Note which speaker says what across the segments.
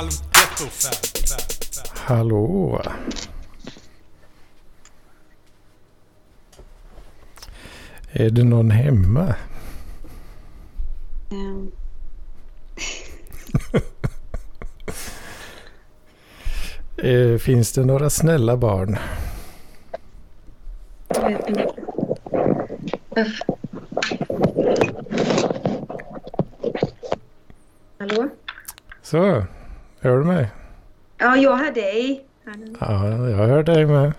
Speaker 1: Halvgetto.
Speaker 2: Hallå. Är det någon hemma? Eh, Finns det några snälla barn?
Speaker 3: jag vet inte. Uff. Hallå?
Speaker 2: Så, hör du mig?
Speaker 3: Ja, jag hör dig.
Speaker 2: Ja, jag hör dig med.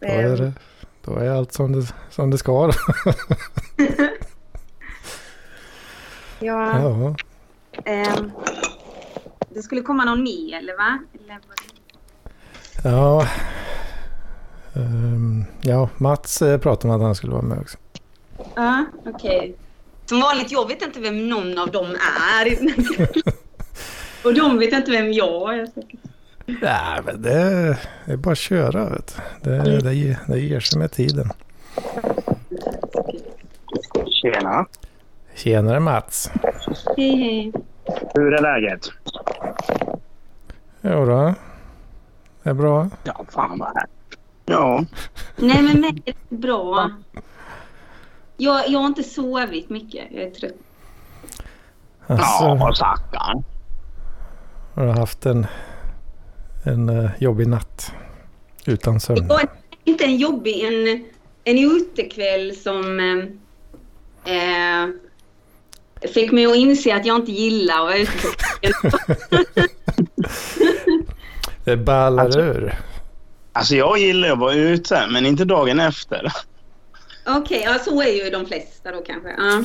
Speaker 2: Då är, det, då är allt som det, som det ska.
Speaker 3: Ja,
Speaker 2: Ja.
Speaker 3: ehm, det skulle komma någon mer, eller va? Eller
Speaker 2: Ja. Ehm, ja, Mats eh, pratade om att han skulle vara med också.
Speaker 3: Ja, okej. Som vanligt, jag vet inte vem någon av dem är. Och de vet inte vem jag är.
Speaker 2: Nej, men det, det är bara att köra. Vet du. Det, det, ge- det ger sig med tiden.
Speaker 4: Tjena.
Speaker 2: Tjenare Mats.
Speaker 3: Hej, hej.
Speaker 4: Hur är läget?
Speaker 2: Jo då. Det är bra.
Speaker 4: Ja, fan vad här. Ja,
Speaker 3: Nej, men mig är det bra. Jag, jag har inte sovit mycket. Jag är trött.
Speaker 2: Alltså,
Speaker 4: ja stackarn.
Speaker 2: har du haft en, en eh, jobbig natt? Utan
Speaker 3: Det
Speaker 2: sömn?
Speaker 3: var inte en jobbig, en, en utekväll som eh, eh, fick mig att inse att jag inte gillar att vara ute på.
Speaker 2: Det ballar
Speaker 4: Alltså-
Speaker 2: ur.
Speaker 4: Alltså jag gillar att vara ute, men inte dagen efter.
Speaker 3: Okej, ja, så är ju de flesta då kanske. Ja.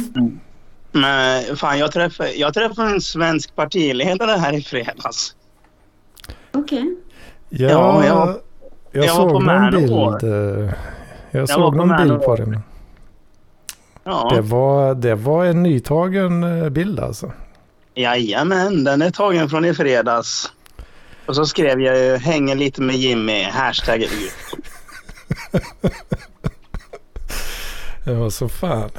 Speaker 4: Men fan, jag träffade, jag träffade en svensk partiledare här i fredags.
Speaker 3: Okej.
Speaker 2: Ja,
Speaker 4: Ja,
Speaker 2: jag,
Speaker 4: jag- jag var
Speaker 2: såg
Speaker 4: på
Speaker 2: någon bild. eh, Jag,
Speaker 4: var
Speaker 2: såg någon bild på det.
Speaker 4: Ja,
Speaker 2: Det var, det var en nytagen eh, bild alltså.
Speaker 4: jajamän, den är tagen från i fredags. Och så skrev jag ju hänger lite med Jimmy, hashtag ut.
Speaker 2: Det var så fan.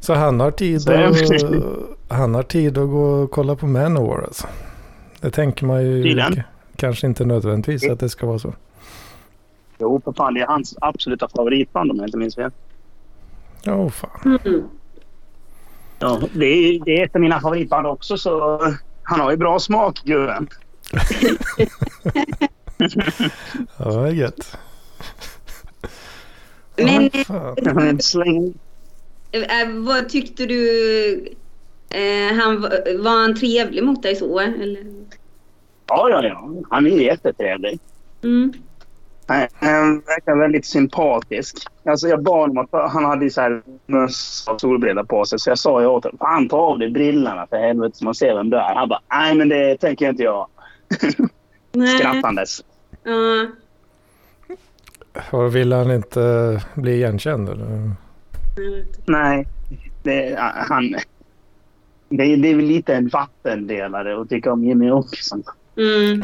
Speaker 2: Så han har tid, att, han har tid att gå och kolla på Manowar alltså. Det tänker man ju k- kanske inte nödvändigtvis att det ska vara så.
Speaker 4: Jo, för fan, det är hans absoluta favoritband om jag inte minns fel.
Speaker 2: Ja, oh, fan.
Speaker 3: Mm.
Speaker 4: Ja, det är, det är ett av mina favoritband också, så han har ju bra smak, gubben.
Speaker 2: Ja, det är gött.
Speaker 3: Men
Speaker 4: slänger
Speaker 3: eh, vad tyckte du? Eh, han, var han trevlig mot dig så? Eller?
Speaker 4: Ja, ja, ja. Han är jättetrevlig.
Speaker 3: Mm.
Speaker 4: Han han verkar väldigt sympatisk. Alltså jag bad honom att han hade så här mössa och solbrillor på sig. Så jag sa ju åt honom, fan ta av dig brillorna för helvete så man ser vem du är. Han bara, nej men det tänker inte jag.
Speaker 3: Nej.
Speaker 4: Skrattandes.
Speaker 3: Ja.
Speaker 2: Och vill han inte bli igenkänd eller?
Speaker 4: Nej, det, han... Det, är- det är väl lite en vattendelare att tycka om Jimmy Åkesson.
Speaker 3: Mm.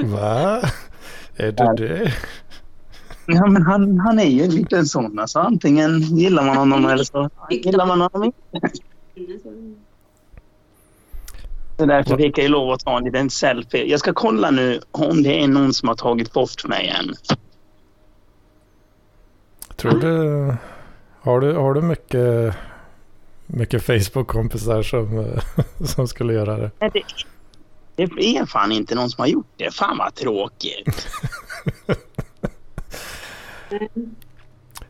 Speaker 2: Va? Är det det?
Speaker 4: Ja, men han, han är ju en liten sån. Alltså, antingen gillar man honom eller så gillar man honom inte. Så därför fick jag ju lov att ta en liten selfie. Jag ska kolla nu om det är någon som har tagit bort mig än.
Speaker 2: Tror du... Har du, har du mycket, mycket Facebook-kompisar som, som skulle göra det?
Speaker 4: Nej, Det, det är fan inte någon som har gjort det. Fan vad tråkigt.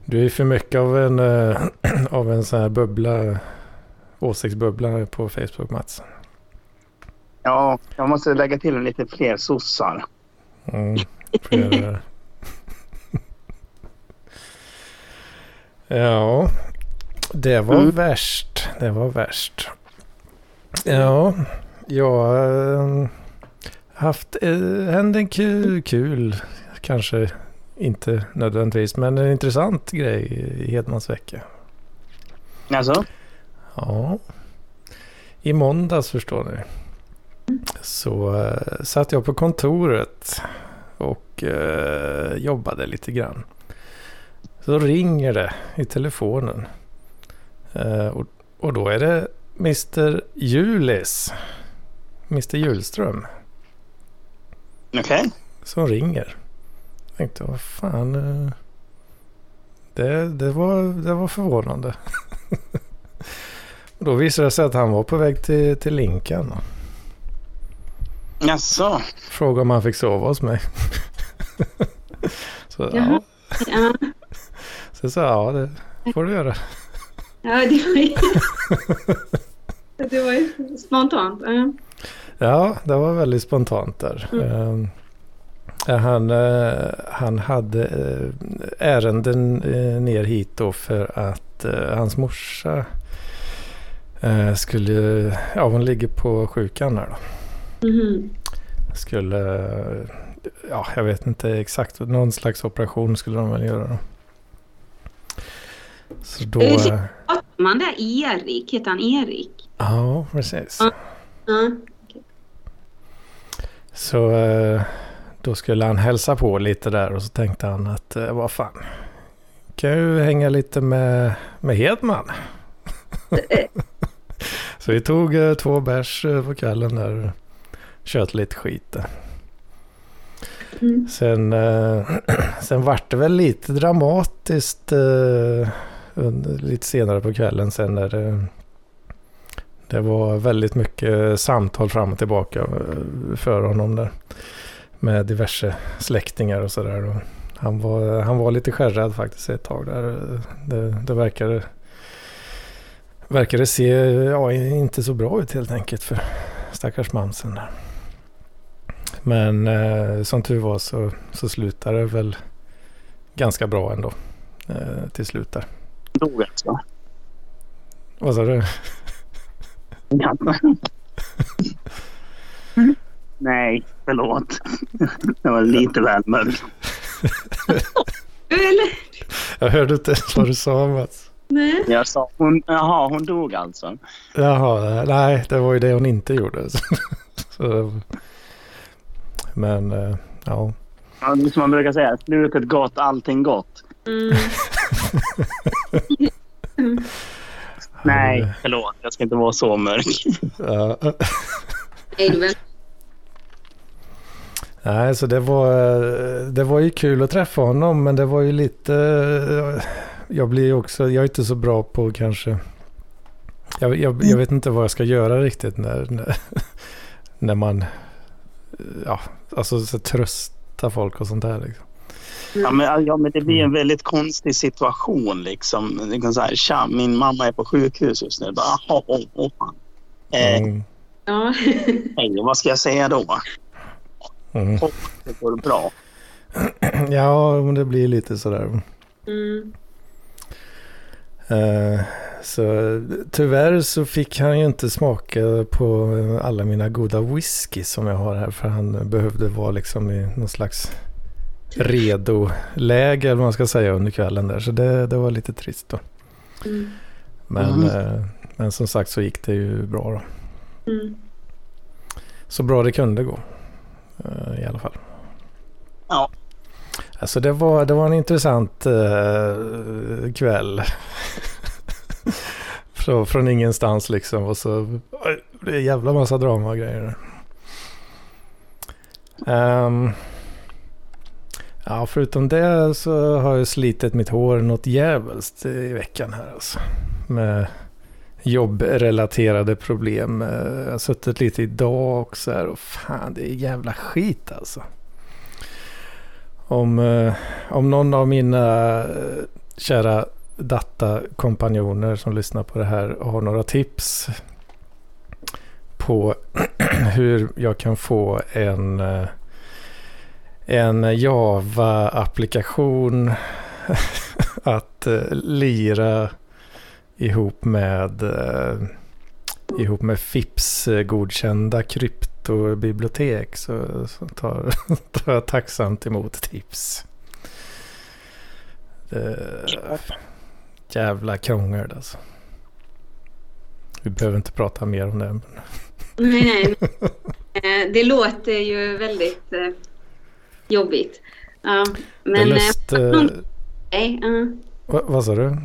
Speaker 2: Du är för mycket av en, eh, av en sån här bubbla, åsiktsbubbla på Facebook Mats.
Speaker 4: Ja, jag måste lägga till lite fler sossar.
Speaker 2: Mm, göra det. ja, det var
Speaker 4: Mm.
Speaker 2: värst. Det var värst. Ja, jag har haft eh, hänt en kul, kul, kanske inte nödvändigtvis, men en intressant grej i Hedmans vecka.
Speaker 4: Alltså?
Speaker 2: Ja. I måndags förstår ni. Så eh, satt jag på kontoret och eh, jobbade lite grann. Så ringer det i telefonen. Eh, och, och då är det Mr Julis. Mr Julström.
Speaker 4: Okej.
Speaker 2: som ringer. Jag tänkte, vad fan. eh, Det, det, var, det var förvånande. Då visade det sig att han var på väg till, till Linkan.
Speaker 4: Jaså?
Speaker 2: Frågade om han fick sova hos mig. Så, ja.
Speaker 3: Jaha. Ja,
Speaker 2: Så jag sa, ja det får du göra.
Speaker 3: ja det var ju... det var ju spontant. Ja.
Speaker 2: Ja, det var väldigt spontant där.
Speaker 3: Mm.
Speaker 2: Eh, han, eh, han hade eh, ärenden eh, ner hit då för att hans morsa skulle, ja hon ligger på sjukan här då.
Speaker 3: Mhm.
Speaker 2: Skulle, ja jag vet inte exakt, någon slags operation skulle de väl göra då. Så då, eh,
Speaker 3: Pratar man där Erik? Heter han Erik?
Speaker 2: ja precis.
Speaker 3: Ja.
Speaker 2: Så eh, då skulle han hälsa på lite där och så tänkte han att eh, vad fan. Kan ju hänga lite med, med Hedman. så vi tog två bärs på kvällen där kött lite skit.
Speaker 3: Mm.
Speaker 2: Sen, eh, sen vart det väl lite dramatiskt eh, under, lite senare på kvällen sen när det, det var väldigt mycket samtal fram och tillbaka eh, för honom där. Med diverse släktingar och sådär. Han var, han var lite skärrad faktiskt ett tag där. Det, det verkade, verkade se ja, inte så bra ut helt enkelt för stackars mamsen där. Men eh, som tur var så, så slutade det väl ganska bra ändå. Eh, till slut där.
Speaker 4: Dog alltså.
Speaker 2: Vad sa du?
Speaker 4: Nej, förlåt. Det var lite väl mörkt.
Speaker 3: Eller?
Speaker 2: Jag hörde inte ens vad du sa Mats.
Speaker 3: Nej.
Speaker 4: Jag sa hon, jaha, hon dog alltså.
Speaker 2: Jaha, nej det var ju det hon inte gjorde. Så, så, men eh, ja.
Speaker 4: Ja, som man brukar säga, slutet gott, allting gott.
Speaker 3: Mm.
Speaker 4: Nej, förlåt. Jag ska inte vara så mörk.
Speaker 3: Nej, det var...
Speaker 2: nej, så det var, eh, det var ju kul att träffa honom men det var ju lite... eh, Jag blir också, jag är inte så bra på kanske... Jag, jag, jag vet inte vad jag ska göra riktigt när, när, när man... Ja, alltså så trösta folk och sånt där liksom.
Speaker 4: Ja men, ja, men det blir en väldigt konstig situation. Liksom. liksom så här, Tja, min mamma är på sjukhus just nu. Bara, åh, åh, fan. Eh,
Speaker 2: Mm,
Speaker 3: Ja.
Speaker 4: hej, vad ska jag säga då?
Speaker 2: mm.
Speaker 4: Hoppas det går bra.
Speaker 2: Ja, men det blir lite sådär.
Speaker 3: Mm.
Speaker 2: Eh, så tyvärr så fick han ju inte smaka på alla mina goda whisky som jag har här. För han behövde vara liksom i någon slags redo-läge eller vad man ska säga under kvällen där. Så det, det var lite trist då.
Speaker 3: Mm.
Speaker 2: Men,
Speaker 4: Mm.
Speaker 2: eh, men som sagt så gick det ju bra då.
Speaker 3: Mm.
Speaker 2: Så bra det kunde gå. eh, I alla fall.
Speaker 4: Ja.
Speaker 2: Alltså det var, det var en intressant eh, kväll. från, från ingenstans liksom. Och så det är en jävla massa drama och grejer. Um, ja, förutom det så har jag slitit mitt hår något jävligt i veckan här alltså. Med jobbrelaterade problem. Eh, jag har suttit lite idag också här och fan det är jävla skit alltså. Om, eh, om någon av mina eh, kära datakompanjoner som lyssnar på det här har några tips på hur jag kan få en, eh, en Java-applikation att eh, lira ihop med, eh, ihop med FIPS-godkända kryptobibliotek så, så tar, tar jag tacksamt emot tips. Det, jävla krångel alltså. Vi behöver inte prata mer om det.
Speaker 3: Nej, nej. Eh, Det låter ju väldigt eh, jobbigt. Ja, men... eh,
Speaker 2: lust,
Speaker 3: Nej, ja.
Speaker 2: vad, vad sa du?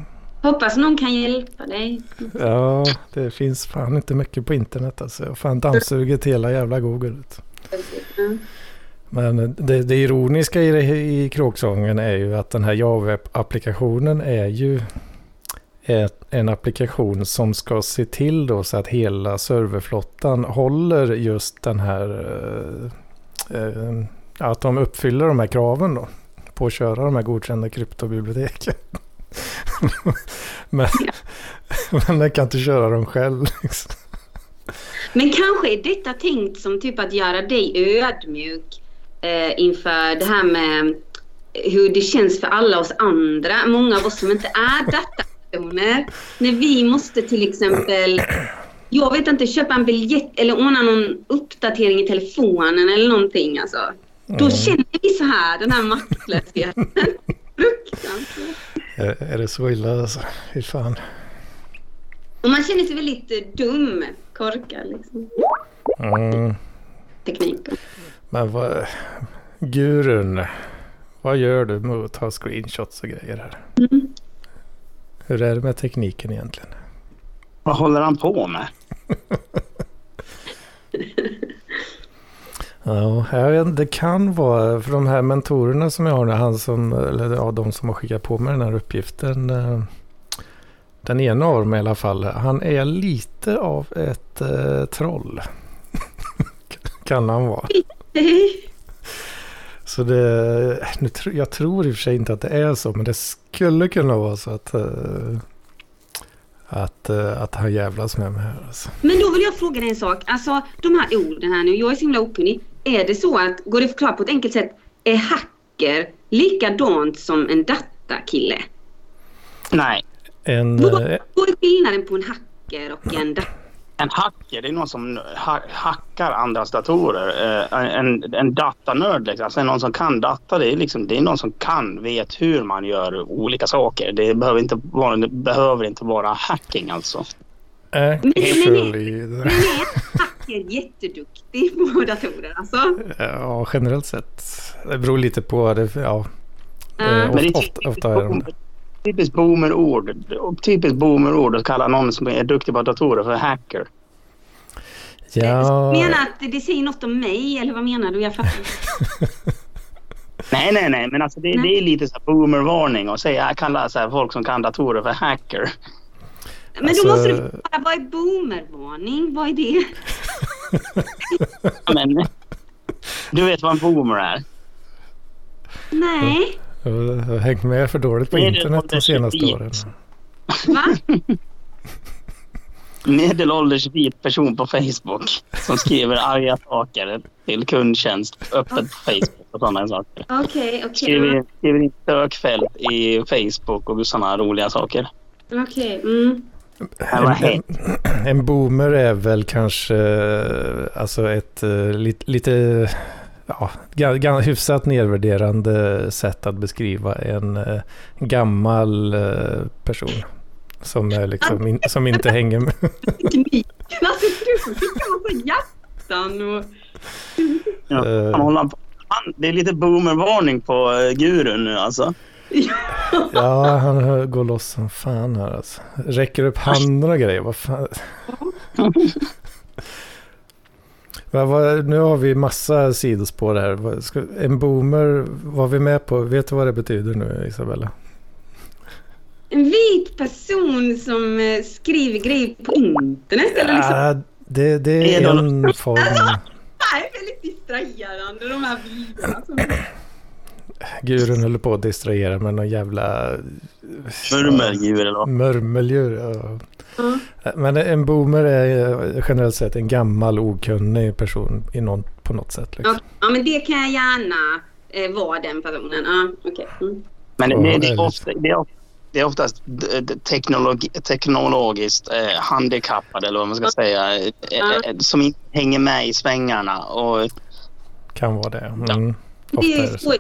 Speaker 3: Hoppas någon kan hjälpa dig.
Speaker 2: Ja, det finns fan inte mycket på internet alltså. Jag fan dammsugit hela jävla Google.
Speaker 3: Mm.
Speaker 2: Men det, det ironiska i, det, i kråksången är ju att den här Java-applikationen är ju en applikation som ska se till då så att hela serverflottan håller just den här, eh, eh, att de uppfyller de här kraven då på att köra de här godkända kryptobiblioteken. men, men den kan inte köra dem själv. Liksom.
Speaker 3: Men kanske är detta tänkt som typ att göra dig ödmjuk eh, inför det här med hur det känns för alla oss andra, många av oss som inte är datapersoner. När vi måste till exempel, jag vet inte, köpa en biljett eller ordna någon uppdatering i telefonen eller någonting alltså. Då
Speaker 2: Mm.
Speaker 3: känner vi så här, den här maktlösheten. Fruktansvärt.
Speaker 2: Är, är det så illa alltså? Fy fan.
Speaker 3: Och man känner sig väldigt eh, dum, korkad liksom.
Speaker 2: Mm.
Speaker 3: Tekniken.
Speaker 2: Men vad... Gurun. Vad gör du med att ta screenshots och grejer här?
Speaker 3: Mm.
Speaker 2: Hur är det med tekniken egentligen?
Speaker 4: Vad håller han på med?
Speaker 2: Ja, jag vet, inte, det kan vara för de här mentorerna som jag har nu, han som, eller ja, de som har skickat på mig den här uppgiften. eh, Den ena av dem i alla fall, han är lite av ett eh, troll. kan han vara. Så det, nu, tr- jag tror i och för sig inte att det är så, men det skulle kunna vara så att, eh, att, eh, att han jävlas med mig här. Alltså.
Speaker 3: Men då vill jag fråga dig en sak. Alltså de här orden här nu, jag är så himla okunnig. Är det så att, går det att förklara på ett enkelt sätt, är hacker likadant som en datakille?
Speaker 4: Nej,
Speaker 2: En,
Speaker 3: Vad
Speaker 2: eh,
Speaker 3: vad är skillnaden på en hacker och en datakille?
Speaker 4: En hacker det är någon som ha hackar andras datorer. Eh, en, en datanörd, liksom. alltså någon som kan data, det är, liksom, det är någon som kan, vet hur man gör olika saker. Det behöver inte vara, det behöver inte vara hacking alltså.
Speaker 2: actually,
Speaker 3: Men är hacker jätteduktig på datorer? Alltså,
Speaker 2: ja, generellt sett. Det beror lite på. Det, ja. Eh,
Speaker 4: Men det är
Speaker 2: ofta, ofta, är de
Speaker 4: boomer, typiskt boomerord. Typiskt boomerord att kalla någon som är duktig på datorer för hacker.
Speaker 2: Ja,
Speaker 3: menar att det säger något om mig eller vad menar du? Jag fattar.
Speaker 4: Nej, nej, nej, men alltså det,
Speaker 3: Nej.
Speaker 4: det är lite så här boomervarning och säga jag kallar så här folk som kan datorer för hacker.
Speaker 3: Men
Speaker 2: Alltså-
Speaker 3: då måste du förklara, vad är boomervarning? Vad är det?
Speaker 4: Ja, Men, du vet vad en boomer är?
Speaker 3: Nej,
Speaker 2: jag har hängt med för dåligt på internet de senaste åren.
Speaker 3: va?
Speaker 4: Medelålders vit person på Facebook som skriver arga saker till kundtjänst öppet på Facebook och sådana saker.
Speaker 3: Okej, okej.
Speaker 4: Skriver, skriver in sökfält i Facebook och sådana roliga saker.
Speaker 3: Okej, mm.
Speaker 4: Här var
Speaker 2: En, en boomer är väl kanske eh, alltså ett eh, lite, lite ja, ga- ga- hyfsat nedvärderande sätt att beskriva en eh, gammal eh, person. Som, är liksom in, som inte hänger med.
Speaker 3: Tekniken, alltså du skickar massa hjärtan och...
Speaker 4: Ja,
Speaker 2: Eh.
Speaker 4: han håller på. Han, det är lite boomervarning på gurun nu alltså.
Speaker 2: Ja, han går loss som fan här alltså. Räcker upp handen och grejer. Vad fan. Nu har vi massa sidospår här. En boomer, var vi med på? Vet du vad det betyder nu Isabella?
Speaker 3: En vit person som eh, skriver grejer på internet eller liksom.
Speaker 2: Ja, det, det är en form.
Speaker 3: Det här är väldigt distraherande de här bilderna. Som...
Speaker 2: Gurun håller på att distrahera med någon jävla...
Speaker 4: Murmeldjur eller vad?
Speaker 2: Murmeldjur. Ja.
Speaker 3: Ja.
Speaker 2: Men en boomer är eh, generellt sett en gammal okunnig person i någon, på något sätt. Liksom.
Speaker 3: Ja, men det kan jag gärna eh, vara den personen. Ja, okej. Mm.
Speaker 4: Men det,
Speaker 2: Ja,
Speaker 4: det,
Speaker 2: det är
Speaker 4: ofta, det, är, det är oftast teknologi, teknologiskt eh, handikappade eller vad man ska säga. Eh,
Speaker 3: Ja.
Speaker 4: eh, som inte hänger med i svängarna. Och,
Speaker 2: Kan vara det. Mm. Ofta
Speaker 3: Det
Speaker 2: är så.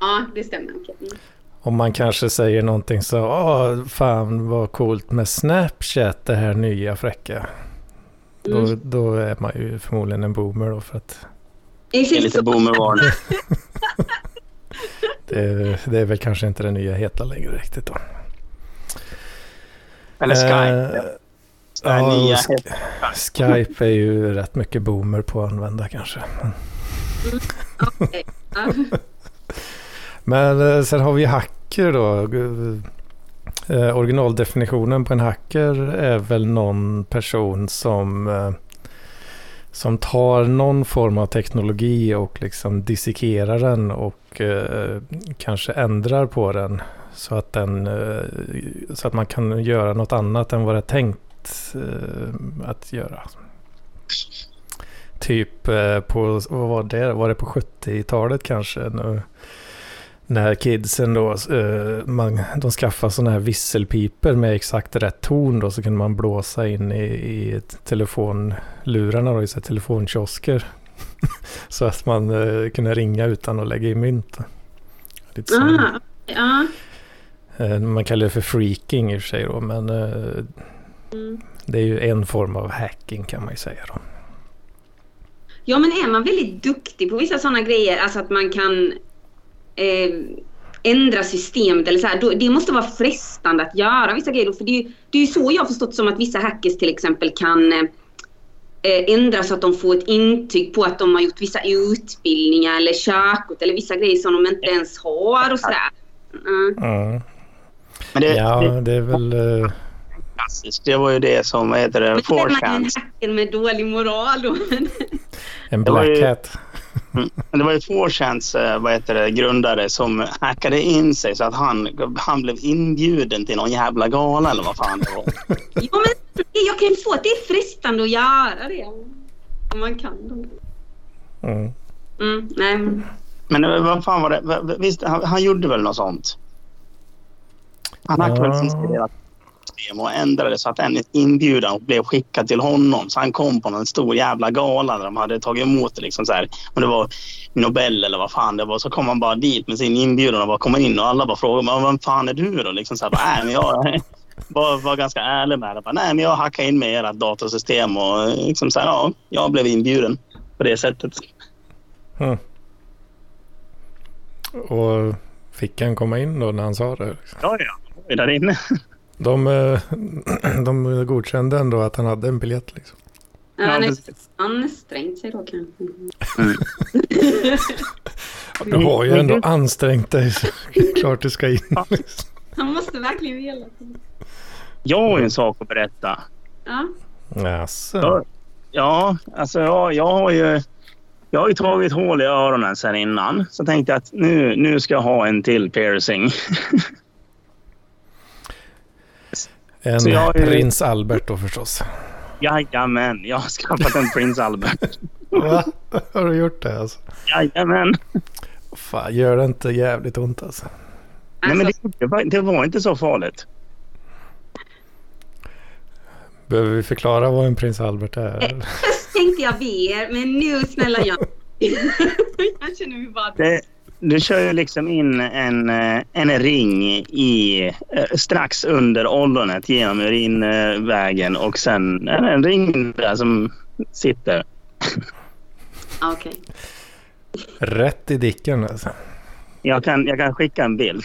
Speaker 3: Ja, det stämmer. Okej. Mm.
Speaker 2: Om man kanske säger någonting så, åh fan vad coolt med Snapchat, det här nya fräcka. Då,
Speaker 3: Mm.
Speaker 2: då är man ju förmodligen en boomer då för att
Speaker 3: Det
Speaker 4: är lite boomervarning.
Speaker 2: det, det är väl kanske inte det nya heta längre riktigt då.
Speaker 4: Eller Skype.
Speaker 2: Eh,
Speaker 4: Så här
Speaker 2: ja,
Speaker 4: nya.
Speaker 2: Sk- Skype är ju rätt mycket boomer på att använda kanske.
Speaker 3: Okej.
Speaker 2: Men eh, sen har vi hacker då. Eh, originaldefinitionen på en hacker är väl någon person som, eh, som tar någon form av teknologi och liksom dissekerar den och eh, kanske ändrar på den så att, den, eh, så att man kan göra något annat än vad det är tänkt eh, att göra. Typ på, vad var det, var det på 70-talet kanske? Nu, när kidsen då, eh, man, de skaffade sådana här visselpiper med exakt rätt ton då så kunde man blåsa in i, i telefonlurarna då, i så telefonkiosker. så att man eh, kunde ringa utan att lägga i mynt. Lite så.
Speaker 3: Ah, ja.
Speaker 2: Eh, man kallar det för freaking i och för sig då, men
Speaker 3: Mm.
Speaker 2: det är ju en form av hacking kan man ju säga då.
Speaker 3: Ja, men är man väldigt duktig på vissa sådana grejer, alltså att man kan eh, ändra systemet eller så här, då, det måste vara frestande att göra vissa grejer. För det är, ju, det är ju så jag har förstått som att vissa hackers till exempel kan eh, ändra så att de får ett intyg på att de har gjort vissa utbildningar eller körkort eller vissa grejer som de inte ens har och sådär. Mm.
Speaker 2: Mm.
Speaker 4: Men det,
Speaker 2: Ja,
Speaker 4: det
Speaker 2: är väl... eh,
Speaker 4: klassiskt. Det var ju det som, vad heter det,
Speaker 3: Men då är man ju en
Speaker 4: Forchance.
Speaker 3: hacker med dålig moral då.
Speaker 2: En black hat.
Speaker 4: Mm. Men det var ju Forchance, eh, vad heter det, grundare som hackade in sig så att han, han blev inbjuden till någon jävla gala eller vad fan det var.
Speaker 3: Ja, men jag kan ju få att det är frestande att göra det. Om man kan.
Speaker 2: Mm.
Speaker 3: Mm, nej. men-
Speaker 4: eh, vad fan var det? Visst, han, han gjorde väl något sånt? Han hackade
Speaker 2: Ja.
Speaker 4: väl sin system och ändrade så att en inbjudan blev skickad till honom. Så han kom på någon stor jävla gala där de hade tagit emot det. Liksom så här. Om det var Nobel eller vad fan det var. Så kom han bara dit med sin inbjudan och bara kom in och alla bara frågade men vem fan är du då? Liksom så här, bara, men jag var, var ganska ärlig med det. Bara, Nej, men jag hackade in med ert datasystem och liksom så här, ja, jag blev inbjuden på det sättet.
Speaker 2: Mm. Och fick han komma in då när han sa det?
Speaker 4: Ja, ja. Jag var där inne.
Speaker 2: De, eh, de godkände ändå att han hade en biljett liksom.
Speaker 3: Ja, han är
Speaker 4: precis.
Speaker 3: ansträngt sig då kanske.
Speaker 2: Du har ju ändå ansträngt dig så klart du ska in. Liksom.
Speaker 3: Han måste verkligen vilja.
Speaker 4: Jag har ju en sak att berätta.
Speaker 3: Ja.
Speaker 2: Jaså?
Speaker 4: Ja, ja alltså jag, jag har ju... Jag har ju tagit hål i öronen sen innan. Så tänkte jag att nu, nu ska jag ha en till piercing.
Speaker 2: En
Speaker 4: Så jag
Speaker 2: prins Albert då förstås.
Speaker 4: Jajamän, jag har skaffat en Prince Albert.
Speaker 2: Va? Har du gjort det alltså?
Speaker 4: Jajamän.
Speaker 2: Fan, gör det inte jävligt ont alltså?
Speaker 4: Nej, men
Speaker 3: Alltså,
Speaker 4: det, det, var, det var inte så farligt.
Speaker 2: Behöver vi förklara vad en prins Albert är?
Speaker 3: Först tänkte jag be er, men nu snälla jag. jag känner mig bara...
Speaker 4: Det, du kör ju liksom in en, eh, en ring i, eh, strax under ollonet genom urinvägen och sen en, en ring där som sitter.
Speaker 3: Okej.
Speaker 2: Rätt i dicken alltså.
Speaker 4: Jag kan, jag kan skicka en bild.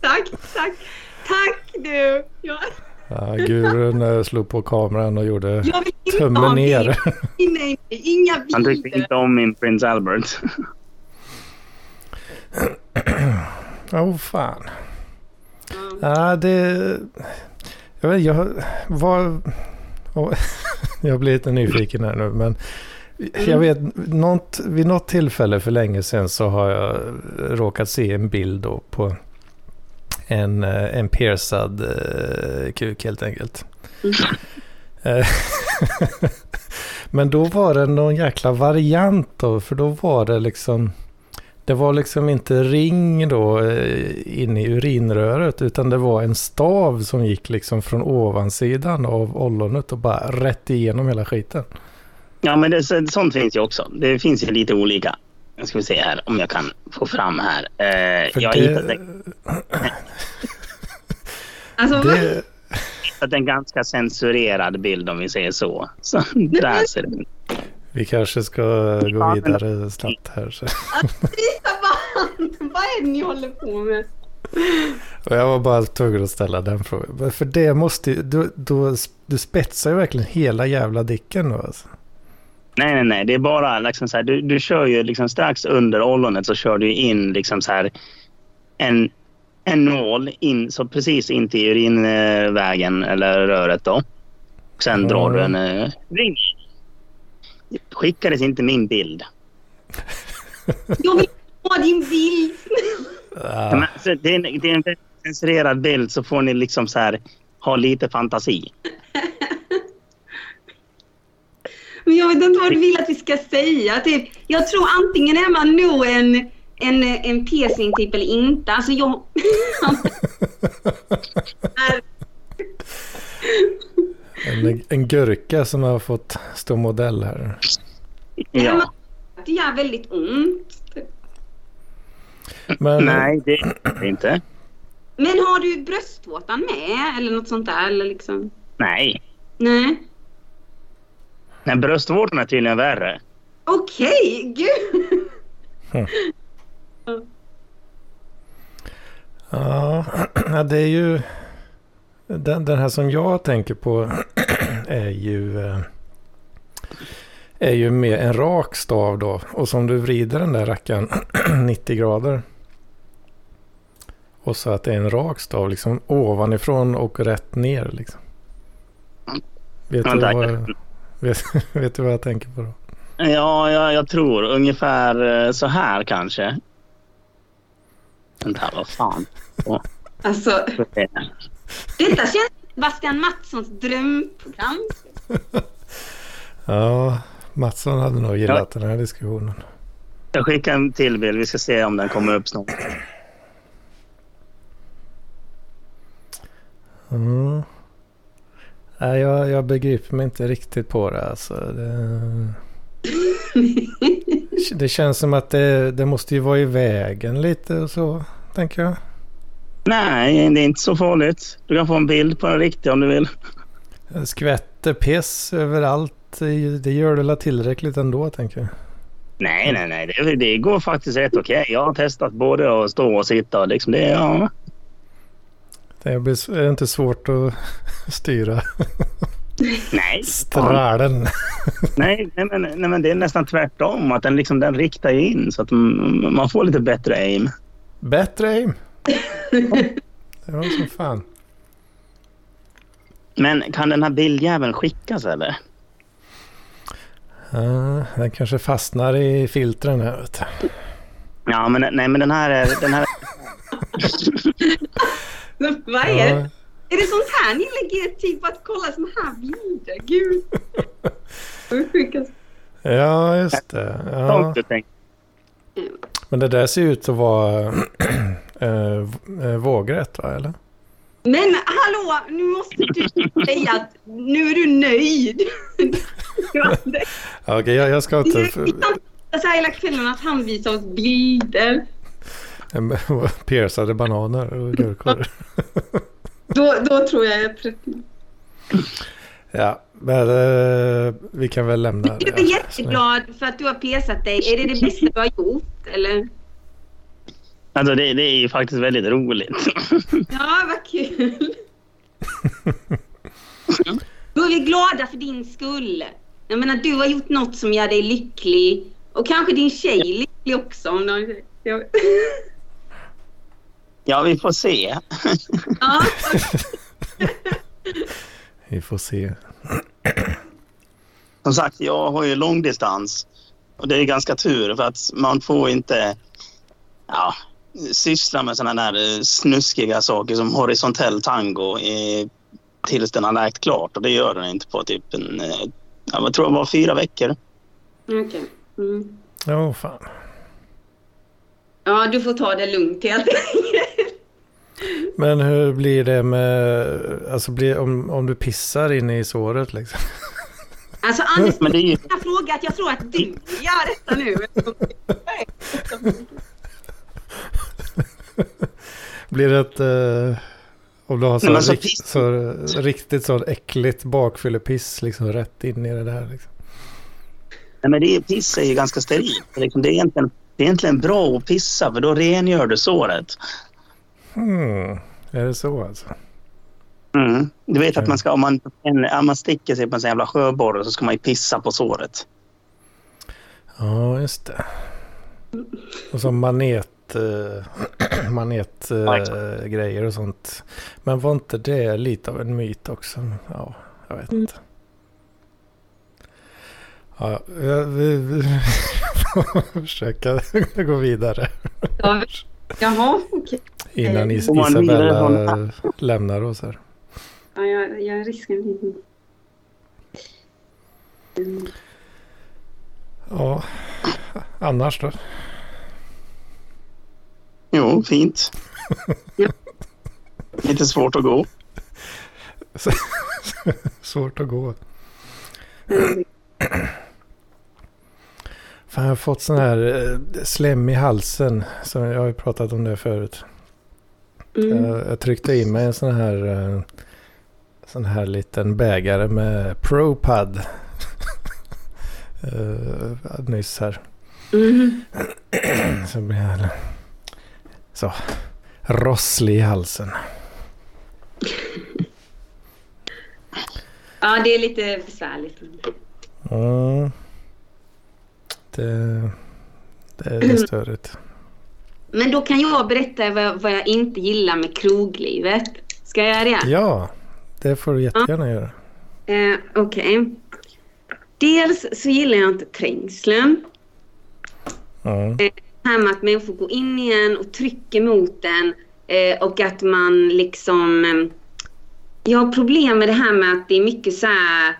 Speaker 3: Tack, tack. Tack du. Jag,
Speaker 2: Ja, gurun eh, slog på kameran och gjorde tummen ner.
Speaker 3: bild. Nej, nej, inga
Speaker 4: Han tyckte inte om min Prince Albert.
Speaker 2: Åh oh, fan.
Speaker 3: Ja.
Speaker 2: Ja, det... Jag vet jag var... Jag blir lite nyfiken här nu, men... Jag vet, något, vid något tillfälle för länge sedan så har jag råkat se en bild då på en, eh, en piercad eh, kuk helt enkelt. Eh, Men då var det någon jäkla variant då, för då var det liksom... Det var liksom inte ring då eh, in i urinröret utan det var en stav som gick liksom från ovansidan av ollonet och bara rätt igenom hela skiten.
Speaker 4: Ja, men det, så- sånt finns ju också. Det finns ju lite olika. Nu ska vi se här om jag kan få fram här. Eh, jag har
Speaker 2: det,
Speaker 4: hittat, en,
Speaker 3: Alltså,
Speaker 2: det,
Speaker 4: hittat en ganska censurerad bild om vi säger så. Så där ser det
Speaker 2: vi kanske ska gå vidare snabbt här. Så.
Speaker 3: vad är det ni håller på med?
Speaker 2: Och jag var bara tvungen att ställa den frågan. För det måste ju, du, du, du spetsar ju verkligen hela jävla dicken då alltså.
Speaker 4: Nej, nej, nej. Det är bara liksom så här, du, du kör ju liksom strax under ollonet så kör du in liksom så här en, en nål in, så precis in till urinvägen eller röret då. Sen
Speaker 2: Mm.
Speaker 4: drar du en eh, ring. Skickades inte min bild.
Speaker 3: Jag vill ha din bild.
Speaker 2: Ja,
Speaker 4: Men, alltså, det, är en, det är en censurerad bild så får ni liksom så här ha lite fantasi.
Speaker 3: Men jag vet inte vad du vill att vi ska säga. Typ, jag tror antingen är man nog en, en, en piercing typ eller inte. Alltså jag...
Speaker 2: en, en gurka som har fått stå modell här.
Speaker 4: Ja.
Speaker 3: Det gör väldigt ont.
Speaker 2: Men,
Speaker 4: Nej, det är inte.
Speaker 3: Men har du bröstvårtan med eller något sånt där? Eller liksom?
Speaker 4: Nej.
Speaker 3: Nej.
Speaker 4: Nej, bröstvårtan är tydligen värre.
Speaker 3: Okej, gud.
Speaker 2: Ja, ja, det är ju... Den, den här som jag tänker på är ju... eh, Är ju med en rak stav då. Och som du vrider den där rackaren 90 grader. Och så att det är en rak stav liksom ovanifrån och rätt ner liksom. Vet,
Speaker 4: Ja,
Speaker 2: du, vad, vet, vet du vad jag tänker på då?
Speaker 4: Ja, jag, jag tror ungefär eh, så här kanske. Vänta, vad fan. Ja,
Speaker 3: Alltså, detta känns som Bastian Mattssons drömprogram.
Speaker 2: Ja, Mattsson hade nog gillat den här diskussionen.
Speaker 4: Jag skickar en till bild. Vi ska se om den kommer upp snart.
Speaker 2: Mm. Nej, jag, jag begriper mig inte riktigt på det. Alltså. Det, det känns som att det, det måste ju vara i vägen lite och så, tänker jag.
Speaker 4: Nej, det är inte så farligt. Du kan få en bild på den riktiga om du vill.
Speaker 2: Det Skvätter piss överallt. Det, gör det väl tillräckligt ändå, tänker jag.
Speaker 4: Nej, nej, nej. Det, det går faktiskt rätt okej. Jag har testat både att stå och sitta. Liksom det, ja.
Speaker 2: Det blir, är det inte svårt att styra
Speaker 4: Nej,
Speaker 2: strälen?
Speaker 4: nej, nej, men, nej, men det är nästan tvärtom. Att den, liksom, den riktar in så att man får lite bättre aim.
Speaker 2: Bättre aim. Det var som fan.
Speaker 4: Men kan den här bildjäveln skickas eller?
Speaker 2: Ja, den kanske fastnar i filtren här. Vet du.
Speaker 4: Ja, men, nej, men den här är... Den här,
Speaker 3: Vad är det? Är det sånt här ni lägger tid på att kolla såna här bilder? Gud.
Speaker 2: Ja, just det. Ja. Men det där ser ut att vara äh, vågrätt, va? Eller?
Speaker 3: Men hallå, nu måste du säga att nu är du nöjd.
Speaker 2: Okej, jag, jag ska inte...
Speaker 3: är ju så här hela kvällen att han visar oss bilder.
Speaker 2: Piercade bananer och gurkor.
Speaker 3: Då, då tror jag jag.
Speaker 2: Ja, men eh, vi kan väl lämna
Speaker 3: Du är jätteglad för att du har pesat dig. Är det det bästa du har gjort? Eller?
Speaker 4: Alltså det, det är ju faktiskt väldigt roligt.
Speaker 3: Ja, vad kul. Då är vi glada för din skull. Jag menar, du har gjort något som gör dig lycklig. Och kanske din tjej lycklig också. Om de... ja.
Speaker 4: Vi får se.
Speaker 3: ja,
Speaker 2: Vi får se.
Speaker 4: Som sagt, jag har ju långdistans. Och det är ganska tur för att man får inte ja, syssla med sådana där eh, snuskiga saker som horisontell tango i, tills den har läkt klart. Och det gör den inte på typ en, eh, ja, jag tror det var fyra veckor.
Speaker 3: okej. Mm.
Speaker 2: Ja, fan.
Speaker 3: Ja, du får ta det lugnt helt enkelt.
Speaker 2: Men hur blir det med... Alltså blir, om, om du pissar inne i såret liksom?
Speaker 3: Alltså Anders,
Speaker 4: Men det är ju,
Speaker 3: jag frågar att jag tror att du gör detta nu.
Speaker 2: Blir det ett... Eh, om du har så,
Speaker 4: Nej, men så
Speaker 2: rikt,
Speaker 4: piss-
Speaker 2: så riktigt så äckligt bakfyllepiss liksom rätt in i det där liksom.
Speaker 4: nej, men det är, piss är ju ganska sterilt. Det är liksom- Det är, egentligen, det är egentligen bra att pissa för då rengör du såret.
Speaker 2: Hmm. Är det så alltså?
Speaker 4: Mm. Du vet att man ska, om man, om man sticker sig på en sån jävla sjöborre så ska man ju pissa på såret.
Speaker 2: Ja, just det. Och så manet, eh, manet eh,
Speaker 4: Ja, exakt.
Speaker 2: grejer och sånt. Men var inte det lite av en myt också? Ja, jag vet
Speaker 3: Mm.
Speaker 2: inte. Ja, vi, vi, vi får försöka gå vidare
Speaker 3: Ja, Jaha, okej.
Speaker 2: innan Is-
Speaker 4: man vidare
Speaker 2: Isabella lämnar oss här.
Speaker 3: Ja, jag, jag riskar lite. Mm.
Speaker 2: Ja, annars då?
Speaker 4: Jo, fint. Lite svårt att gå.
Speaker 2: Svårt att gå. Fan, jag har fått sån här eh, slem i halsen. Så jag har ju pratat om det förut.
Speaker 3: Mm.
Speaker 2: Jag, jag tryckte in mig en sån här, eh, sån här liten bägare med ProPad. uh, nyss här.
Speaker 3: Mm.
Speaker 2: Så blir jag så rosslig i halsen.
Speaker 3: Ja, det är lite besvärligt.
Speaker 2: Mm. Det, det är störigt.
Speaker 3: Men då kan jag berätta vad jag, vad jag inte gillar med kroglivet. Ska jag göra det?
Speaker 2: Ja, det får du jättegärna göra.
Speaker 3: Eh, Okej. Dels så gillar jag inte trängseln.
Speaker 2: Mm.
Speaker 3: Det här med att människor går in igen och trycker mot den eh, och att man liksom... Eh, jag har problem med det här med att det är mycket så här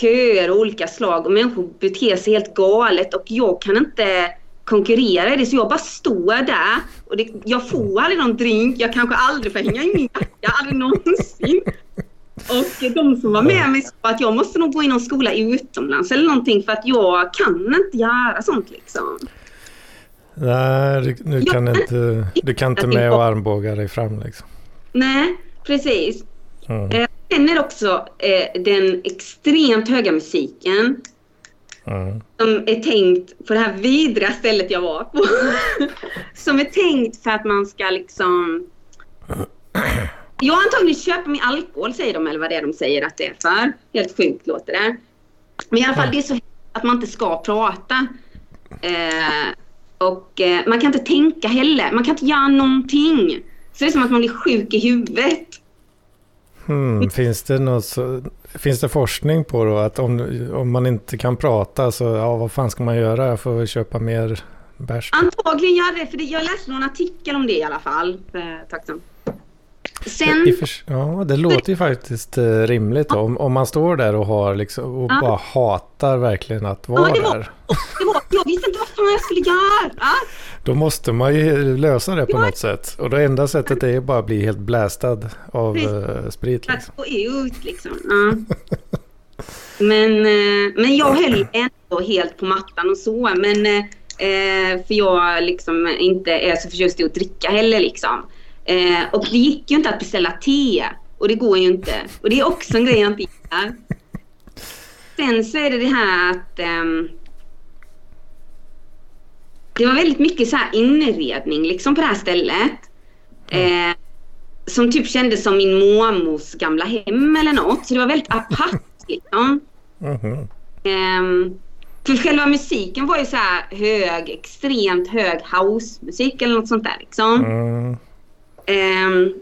Speaker 3: köer och olika slag och människor beter sig helt galet och jag kan inte konkurrera i det så jag bara står där och det, jag får aldrig någon drink, jag kanske aldrig får hänga i min jacka, aldrig någonsin. Och de som var med mig sa att jag måste nog gå i någon skola utomlands eller någonting för att jag kan inte göra sånt liksom.
Speaker 2: Nej, du, du, kan inte, du kan inte med och armbåga dig fram liksom.
Speaker 3: Nej, precis.
Speaker 2: Mm.
Speaker 3: Det också eh, den extremt höga musiken
Speaker 2: Mm.
Speaker 3: som är tänkt på det här vidriga stället jag var på. som är tänkt för att man ska liksom... Jag antagligen köpa min alkohol säger de eller vad det är de säger att det är för. Helt sjukt låter det. Men i alla fall det är så att man inte ska prata. Eh, och eh, man kan inte tänka heller. Man kan inte göra någonting. Så det är som att man blir sjuk i huvudet.
Speaker 2: Hmm. Finns, det något så, finns det forskning på då att om, om man inte kan prata så ja, vad fan ska man göra? Jag får väl köpa mer bärs.
Speaker 3: Antagligen det, för jag läste någon artikel om det i alla fall. Eh, tacksam. Sen,
Speaker 2: ja, det låter ju faktiskt eh, rimligt då. Om, om man står där och, har liksom, och
Speaker 3: Ja.
Speaker 2: bara hatar verkligen att vara
Speaker 3: det var-
Speaker 2: där.
Speaker 3: var, jag visste inte vad fan jag skulle göra.
Speaker 2: Då måste man ju lösa det på
Speaker 3: Ja.
Speaker 2: något sätt. Och det enda sättet är bara att bli helt blästad av eh, sprit. Liksom.
Speaker 3: att ut liksom. Ja. Men, eh, men jag höll ändå helt på mattan och så. Men, eh, för jag liksom inte är så förtjust i att dricka heller liksom. Och det gick ju inte att beställa te. Och det går ju inte. Och det är också en grej jag inte gillar. Sen så är det det här att ehm, det var väldigt mycket så här inredning liksom på det här stället. Eh, som typ kändes som min mormors gamla hem eller något. Så det var väldigt apart liksom.
Speaker 2: Mhm.
Speaker 3: Ehm, för själva musiken var ju så hög, extremt hög housemusik eller något sånt där liksom.
Speaker 2: Mm.
Speaker 3: Ehm,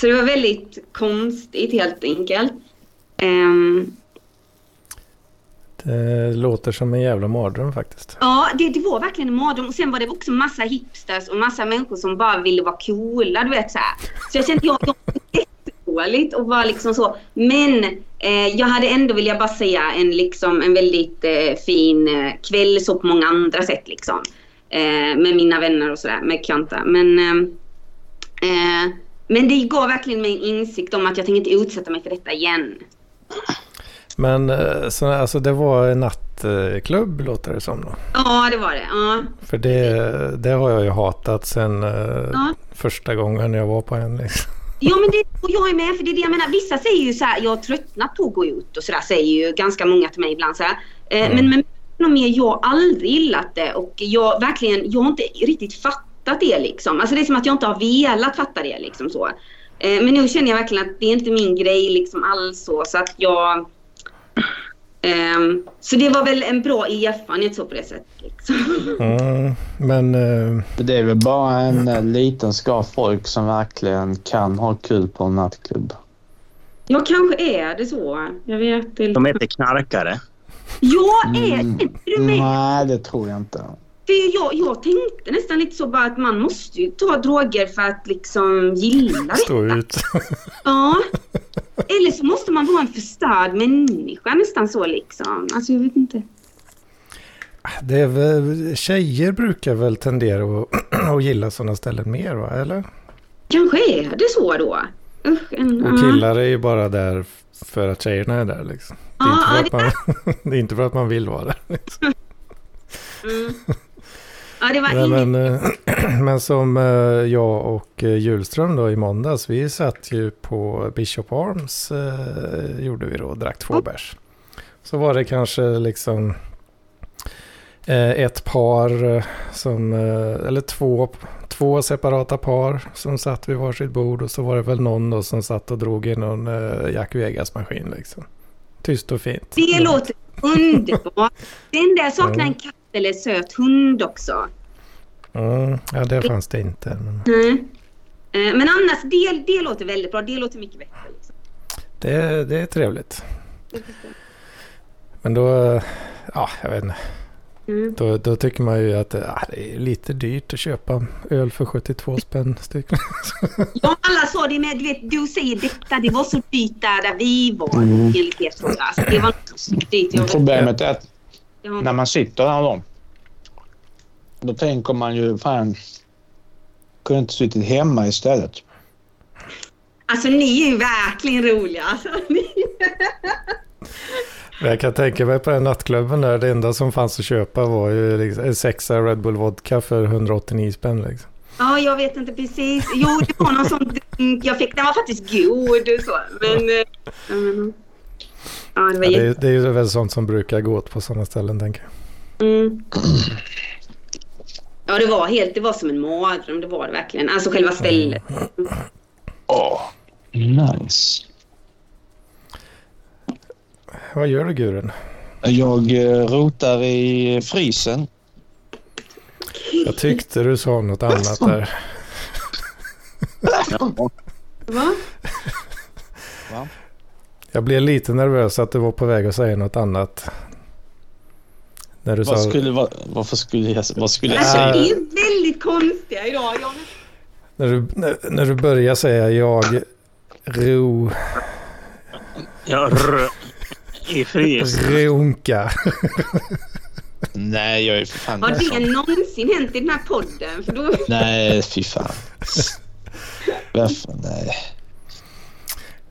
Speaker 3: så det var väldigt konstigt helt enkelt. Ehm,
Speaker 2: det låter som en jävla mardröm faktiskt.
Speaker 3: Ja, det, det var verkligen en mardröm. Och sen var det också massa hipsters och massa människor som bara ville vara coola, du vet så här. Så jag kände, jag, jag var jättedåligt och var liksom så. Men eh, jag hade ändå, vill jag bara säga, en, liksom, en väldigt eh, fin eh, kväll så på många andra sätt liksom. Eh, med mina vänner och sådär, med Kanta. Men, eh, eh, men det gav verkligen mig en insikt om att jag tänker inte utsätta mig för detta igen.
Speaker 2: Men eh, så, alltså, det var en nattklubb låter det som. Då.
Speaker 3: Ja, det var det. Ja.
Speaker 2: För det, det har jag ju hatat sen eh,
Speaker 3: Ja.
Speaker 2: första gången jag var på en. Liksom.
Speaker 3: Ja men det, och jag är med för det är det jag menar. Vissa säger ju så här, jag har tröttnat på att gå ut och sådär säger ju ganska många till mig ibland så här. Eh,
Speaker 2: Mm.
Speaker 3: Men, men något mer, jag har aldrig gillat det och jag verkligen, jag har inte riktigt fattat det liksom. Alltså det är som att jag inte har velat fatta det liksom så. Men nu känner jag verkligen att det är inte min grej liksom alls så. Så att jag... ehm, så det var väl en bra erfarenhet så på det sättet. Liksom.
Speaker 2: Mm, men eh,
Speaker 1: Det är väl bara en eh, liten skara folk som verkligen kan ha kul på en nattklubb.
Speaker 3: Ja, kanske är det så. Jag vet inte.
Speaker 4: De heter knarkare.
Speaker 3: Jag är
Speaker 1: Mm.
Speaker 3: inte du med?
Speaker 1: Nej, det tror jag inte.
Speaker 3: För jag, jag tänkte nästan lite så bara att man måste ju ta droger för att liksom gilla det.
Speaker 2: stå ut.
Speaker 3: Ja. Eller så måste man vara en förstörd människa nästan så liksom. Alltså jag vet inte.
Speaker 2: Det är väl, tjejer brukar väl tendera att, att gilla sådana ställen mer va? Eller?
Speaker 3: Kanske är det så då. Usch, en,
Speaker 2: Och killar är ju bara där för att tjejerna är där liksom. Det är,
Speaker 3: Ja,
Speaker 2: inte, för att man, det är inte för att man vill vara där. Liksom.
Speaker 3: Mm. Ja, det var
Speaker 2: Nej, men, eh, men som eh, jag och eh, Julström då i måndags, vi satt ju på Bishop Arms, gjorde vi då, och drack två bärs. Så var det kanske liksom ett par som, eller två, två separata par som satt vid varsitt bord och så var det väl någon då som satt och drog i någon Jack Vegas-maskin liksom. Tyst och fint.
Speaker 3: Det låter underbart. Den där saknar en katt eller söt hund också.
Speaker 2: Mm, ja, det fanns det inte. Men
Speaker 3: Mm. Eh, Men annars, det, det låter väldigt bra. Det låter mycket bättre. Liksom.
Speaker 2: det, det är trevligt. Men då, ja, jag vet inte.
Speaker 3: Mm.
Speaker 2: Då, då tycker man ju att ja, det är lite dyrt att köpa öl för 72 spänn styck.
Speaker 3: Ja, alla sa det med, du vet, du säger detta, det var så dyrt där, där vi var.
Speaker 1: Mm.
Speaker 3: Enligt er tror jag. Alltså, det var så dyrt.
Speaker 1: Problemet är att
Speaker 3: ja.
Speaker 1: när man sitter där då. Då tänker man ju fan. Kunde inte suttit hemma istället.
Speaker 3: Alltså ni är ju verkligen roliga. Alltså, ni...
Speaker 2: Jag kan tänka mig på den nattklubben där, det enda som fanns att köpa var ju liksom sexa Red Bull Vodka för 189 spänn liksom.
Speaker 3: Ja, jag vet inte precis. Jo, det var någon sån drink jag fick. Den var faktiskt god. Så. Men, eh, ja, men, ja, det var
Speaker 2: Ja, det, är- det är ju väl sånt som brukar gå åt på sådana ställen tänker jag.
Speaker 3: Mm. Ja, det var helt, det var som en mardröm. Det var det verkligen. Alltså själva stället.
Speaker 1: Åh, nice.
Speaker 2: Vad gör du Guren?
Speaker 1: Jag eh, rotar i frysen.
Speaker 2: Jag tyckte du sa något annat där.
Speaker 3: Va?
Speaker 2: Jag blev lite nervös att du var på väg att säga något annat. När du
Speaker 1: Vad
Speaker 2: sa...
Speaker 1: skulle, vad, varför skulle jag, vad skulle jag
Speaker 3: Alltså,
Speaker 1: säga?
Speaker 3: det är väldigt konstiga idag. Jag...
Speaker 2: När du, när, när du börjar säga jag ro,
Speaker 4: Ja, rö. I frys.
Speaker 2: runka.
Speaker 1: Nej, jag är för fan
Speaker 3: Har det någonsin hänt i den här podden? För då...
Speaker 1: Nej, fy fan. Varför? Nej.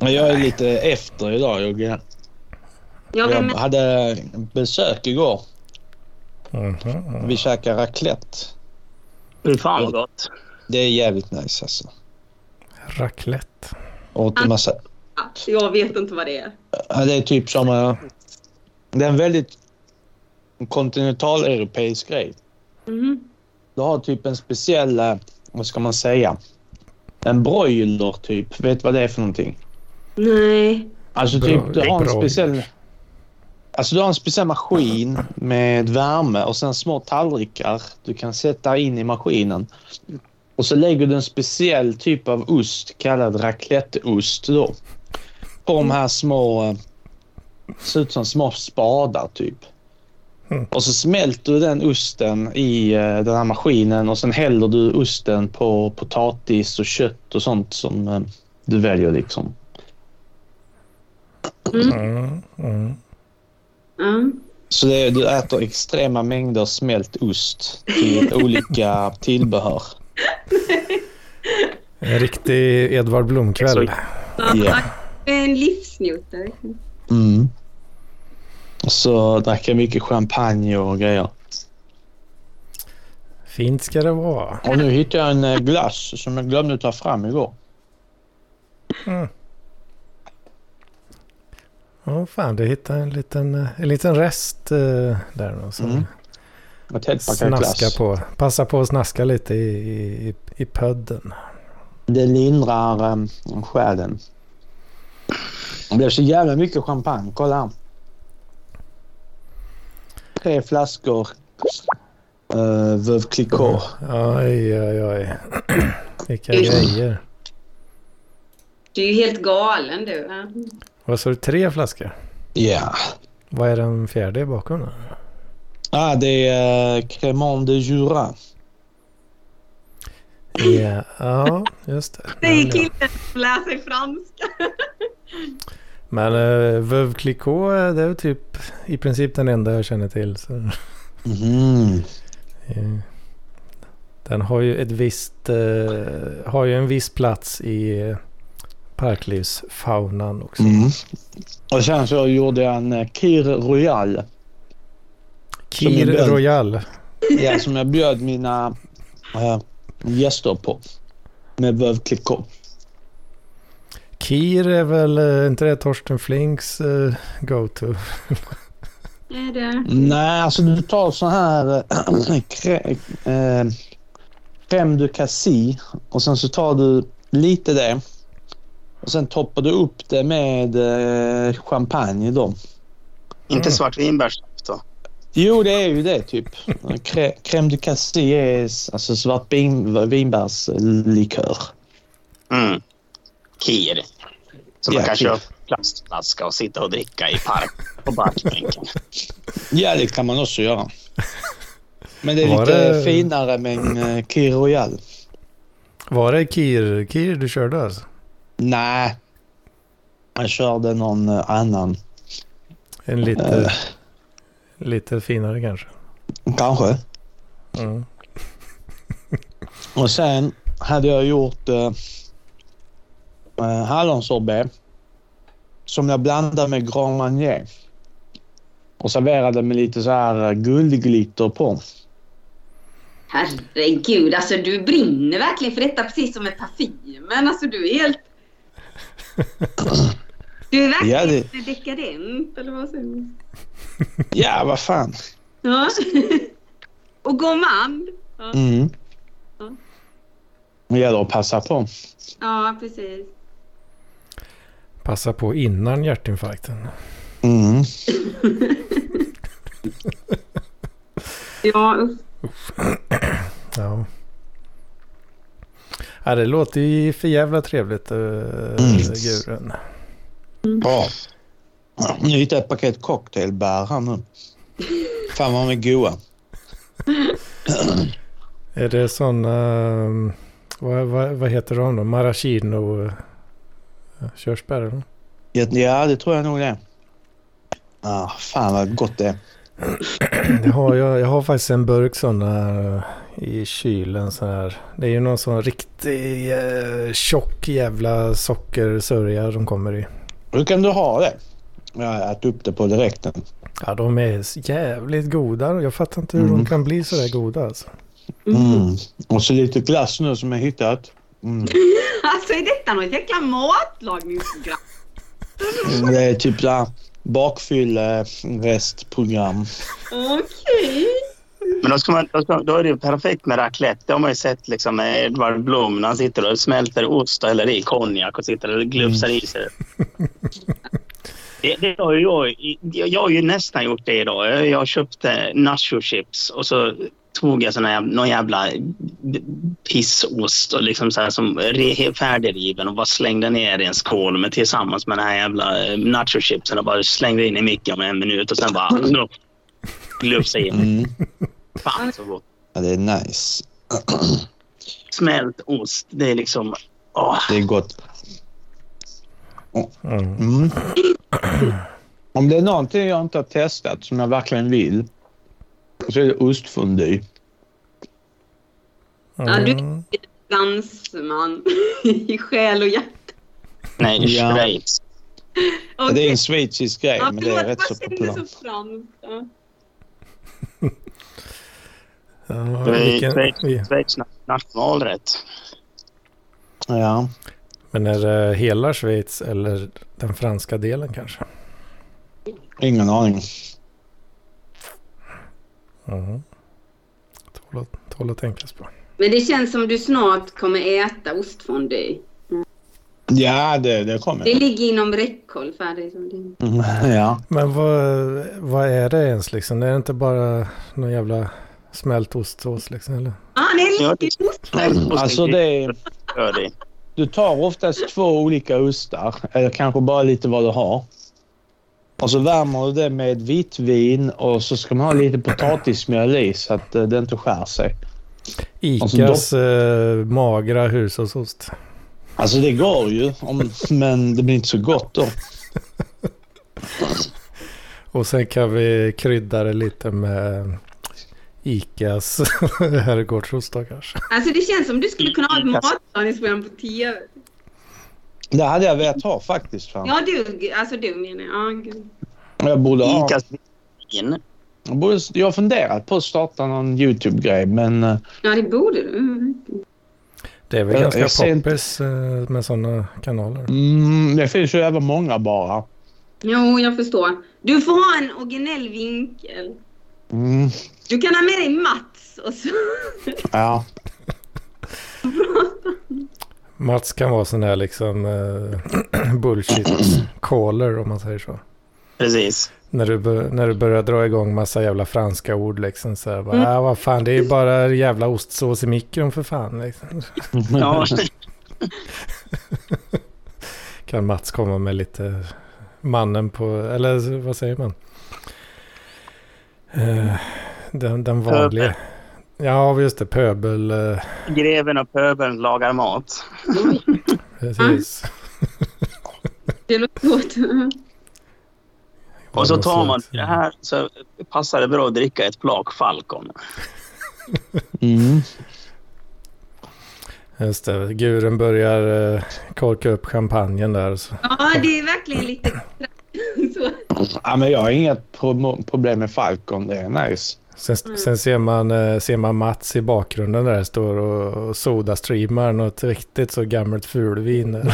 Speaker 1: Men jag är lite efter idag. Jag,
Speaker 3: Ja,
Speaker 1: jag
Speaker 3: vem...
Speaker 1: hade besök igår.
Speaker 2: Mhm.
Speaker 1: Vi käkade raclette.
Speaker 4: Fy fan vad gott.
Speaker 1: Det är jävligt nice alltså.
Speaker 2: Raclette.
Speaker 1: Åt en massa...
Speaker 3: Jag vet inte vad det är.
Speaker 1: Det är typ som... eh, Det är en väldigt kontinentaleuropeisk grej.
Speaker 3: Mhm.
Speaker 1: Du har typ en speciell... eh, Vad ska man säga? En broiler typ. Vet du vad det är för någonting?
Speaker 3: Nej.
Speaker 1: Alltså typ, du har en speciell... Alltså du har en speciell maskin med värme och sen små tallrikar du kan sätta in i maskinen. Och så lägger du en speciell typ av ost kallad racletteost då. På de här små... eh, Ser ut som små spadar typ.
Speaker 2: Mm.
Speaker 1: Och så smälter du den osten i eh, den här maskinen och sen häller du osten på potatis och kött och sånt som eh, du väljer liksom.
Speaker 2: Mm, mm.
Speaker 1: Så det, du äter extrema mängder smält ost till olika tillbehör.
Speaker 2: En riktig Edvard Blom-kväll.
Speaker 1: Ja.
Speaker 3: En livsnjutare.
Speaker 1: Mm. Och så drack jag mycket champagne och grejer.
Speaker 2: Fint ska det vara.
Speaker 1: Och nu hittade jag en eh, glass som jag glömde ta fram igår.
Speaker 2: Ja, fan, du hittade en liten, eh, en liten rest eh, där. då, så.
Speaker 1: Mm.
Speaker 2: Snaska på. Passa på att snaska lite i, i, i pödden.
Speaker 1: Det lindrar um, själen. Det blev så jävla mycket champagne. Kolla här. Tre flaskor uh, Veuve Clicquot.
Speaker 2: Oj, oj, oj. Vilka grejer.
Speaker 3: Du är ju helt galen du. Va?
Speaker 2: Vad sa du? Tre flaskor?
Speaker 1: Ja.
Speaker 2: Vad är den fjärde bakom då?
Speaker 1: Ah, det är uh, Cremant de Jura.
Speaker 2: Ja, ja just det.
Speaker 3: Det är killen som lär sig franska.
Speaker 2: Men uh, Veuve Clicquot eh, det är typ i princip den enda jag känner till. Så,
Speaker 1: Mm.
Speaker 2: den har ju ett visst, eh, har ju en viss plats i parklivsfaunan också.
Speaker 1: Mm. Och sen så gjorde jag en uh, Kir Royal.
Speaker 2: Kir. Royal.
Speaker 1: Ja, som jag bjöd mina uh, gäster på. Med Veuve Clicquot.
Speaker 2: Kir är väl eh, inte det Torsten Flinks eh, go-to?
Speaker 3: Är det?
Speaker 1: Nej, alltså du tar så här äh, crème, äh, crème de cassis och sen så tar du lite det. Och sen toppar du upp det med äh, champagne då.
Speaker 4: Inte
Speaker 2: Mm.
Speaker 4: svartvinbärssaft då?
Speaker 1: Jo, det är ju det typ. Crème de är alltså svart vin, vinbärslikör.
Speaker 4: Mm. Kir. Som
Speaker 1: Ja,
Speaker 4: man kan
Speaker 1: kir.
Speaker 4: köpa plastflaska och sitta och dricka i park på parkbänken.
Speaker 1: Ja, det kan man också göra. Men det är
Speaker 2: Var
Speaker 1: lite
Speaker 2: det-
Speaker 1: finare med en äh, Kir Royal.
Speaker 2: Var det Kir, Kir du körde alltså?
Speaker 1: Nej, jag körde någon äh, annan.
Speaker 2: En lite,
Speaker 1: Eh.
Speaker 2: lite finare kanske?
Speaker 1: Kanske.
Speaker 2: Mm.
Speaker 1: Och sen hade jag gjort eh, eh, hallonsorbet som jag blandade med Grand Marnier. Och serverade med lite så här eh, guldglitter på.
Speaker 3: Herregud, alltså du brinner verkligen för detta precis som med parfymen. Alltså du är helt... Du är verkligen
Speaker 1: Ja, det-
Speaker 3: dekadent, eller vad säger man?
Speaker 1: Ja, vad fan.
Speaker 3: Ja. Och gourmand. Ja.
Speaker 1: Mm.
Speaker 3: Ja.
Speaker 1: Det gäller att passa på.
Speaker 3: ja, precis.
Speaker 2: Passa på innan hjärtinfarkten.
Speaker 1: Mm.
Speaker 3: Ja, usch.
Speaker 2: Ja. Ja, det låter ju för jävla trevligt, uh,
Speaker 1: Mm.
Speaker 2: Gurun.
Speaker 1: Bra. Nu hittade jag ett paket cocktailbär här nu. Fan vad de är goda.
Speaker 2: Är det sådana, vad, vad, vad heter de då? Maraschino uh, körsbär eller?
Speaker 1: Ja, Ja, det tror jag nog det. Ah, fan vad gott det är.
Speaker 2: Jag har, jag, jag har faktiskt en burk sådana i kylen. Så här. Det är ju någon sån riktig eh, tjock jävla sockersörja de kommer i.
Speaker 1: Hur kan du ha det? Jag har ätit upp det på direkten.
Speaker 2: Ja, de är jävligt goda. Jag fattar inte hur
Speaker 1: Mm.
Speaker 2: de kan bli så där goda alltså.
Speaker 1: Mm. Och så lite glass nu som jag hittat. Mm.
Speaker 3: Alltså är detta något jäkla matlagningsprogram?
Speaker 1: Det är typ där bakfyllerestprogram.
Speaker 3: Okej.
Speaker 4: Men då, ska man, då, ska, då är det ju perfekt med raclette. Det har man ju sett liksom med Edvard Blom när han sitter och smälter ost och häller i konjak och sitter och glufsar i sig. Det, det har jag, jag, har ju nästan gjort det idag. Jag, jag köpte nachochips och så tog jag såna, jäv- någon jävla pissost och liksom så här som färdigriven och bara slängde ner i en skål med tillsammans med den här jävla eh, nachochipsen och bara slängde in i micken om en minut och sen bara glufsa in.
Speaker 1: Mm.
Speaker 4: Fan så gott.
Speaker 1: Ja, det är nice.
Speaker 4: Smält ost, det är liksom... Åh.
Speaker 1: Det är gott.
Speaker 2: Mm.
Speaker 1: Mm. Om det är någonting jag inte har testat som jag verkligen vill så är det ostfondy.
Speaker 3: Ja, du-
Speaker 2: Mm.
Speaker 3: Dansman i själ och hjärta.
Speaker 4: Nej, det är
Speaker 1: Ja.
Speaker 4: Schweiz.
Speaker 1: Ja, Det är en schweizisk grej,
Speaker 3: Ja,
Speaker 1: men det är rätt så populärt.
Speaker 3: Ja.
Speaker 4: Det är Schweiz, nationalrätt.
Speaker 1: Ja.
Speaker 2: men är det hela Schweiz eller den franska delen kanske?
Speaker 1: Ingen aning.
Speaker 2: Mm. Tål att, tål att tänkas på.
Speaker 3: Men det känns som du snart kommer äta ostfondue.
Speaker 1: Ja, det, det kommer.
Speaker 3: Det ligger inom räckhåll för dig. som det-
Speaker 1: Mm, Ja.
Speaker 2: Men vad, vad är det ens liksom? Är det inte bara någon jävla smält ostsås liksom? Eller?
Speaker 3: Är
Speaker 4: Ja, det-
Speaker 3: lite ostfondue.
Speaker 1: Alltså det,
Speaker 4: det.
Speaker 1: du tar oftast två olika ostar, eller kanske bara lite vad du har. Och så värmer du det med vitvin och så ska man ha lite potatismjöl i så att eh, det inte skär sig.
Speaker 2: Icas eh, magra hushållsost.
Speaker 1: Alltså det går ju, om, men det blir inte så gott då.
Speaker 2: Och sen kan vi krydda det lite med Icas herrgårdsost då kanske.
Speaker 3: Alltså det känns som du skulle kunna ha ett matlagningsprogram på tv.
Speaker 1: Det hade jag velat ha faktiskt. Fan.
Speaker 3: Ja, du. Alltså du menar jag. Ja.
Speaker 1: Jag borde ha.
Speaker 4: Icas vin.
Speaker 1: Jag, borde, jag har funderat på att starta någon YouTube-grej men eh,
Speaker 3: Ja, det borde du.
Speaker 2: Det är väl
Speaker 1: Jag-
Speaker 2: ganska
Speaker 1: jag ser inte-
Speaker 2: poppis eh, med sådana kanaler.
Speaker 1: mm, det finns ju jävla många bara.
Speaker 3: Jo, jag förstår. Du får ha en originell vinkel.
Speaker 1: Mm,
Speaker 3: Du kan ha med dig Mats och så...
Speaker 1: ja.
Speaker 2: Mats kan vara sån här liksom eh, bullshit caller om man säger så.
Speaker 4: Precis.
Speaker 2: När du, när du börjar dra igång massa jävla franska ord liksom så här. Bara,
Speaker 3: Mm.
Speaker 2: ah, vad fan, det är bara jävla ostsås i mikron för fan. Liksom.
Speaker 4: Ja,
Speaker 2: Kan Mats komma med lite mannen på, eller vad säger man? Eh, den, den vanliga. Ja, just det. Pöbel. Eh,
Speaker 4: greven och pöbeln lagar mat.
Speaker 2: precis.
Speaker 3: Det låter gott.
Speaker 4: Och så tar man det här så passar det bra att dricka ett flak Falcon.
Speaker 1: Mm.
Speaker 2: Just det. Guren börjar eh, korka upp champagnen där. Så.
Speaker 3: Ja, det är verkligen lite...
Speaker 1: Ja, men jag har inget pro- problem med Falcon. Det är nice.
Speaker 2: Sen, sen ser, man, eh, ser man Mats i bakgrunden där står och, och sodastreamar något riktigt så gammalt fulvin.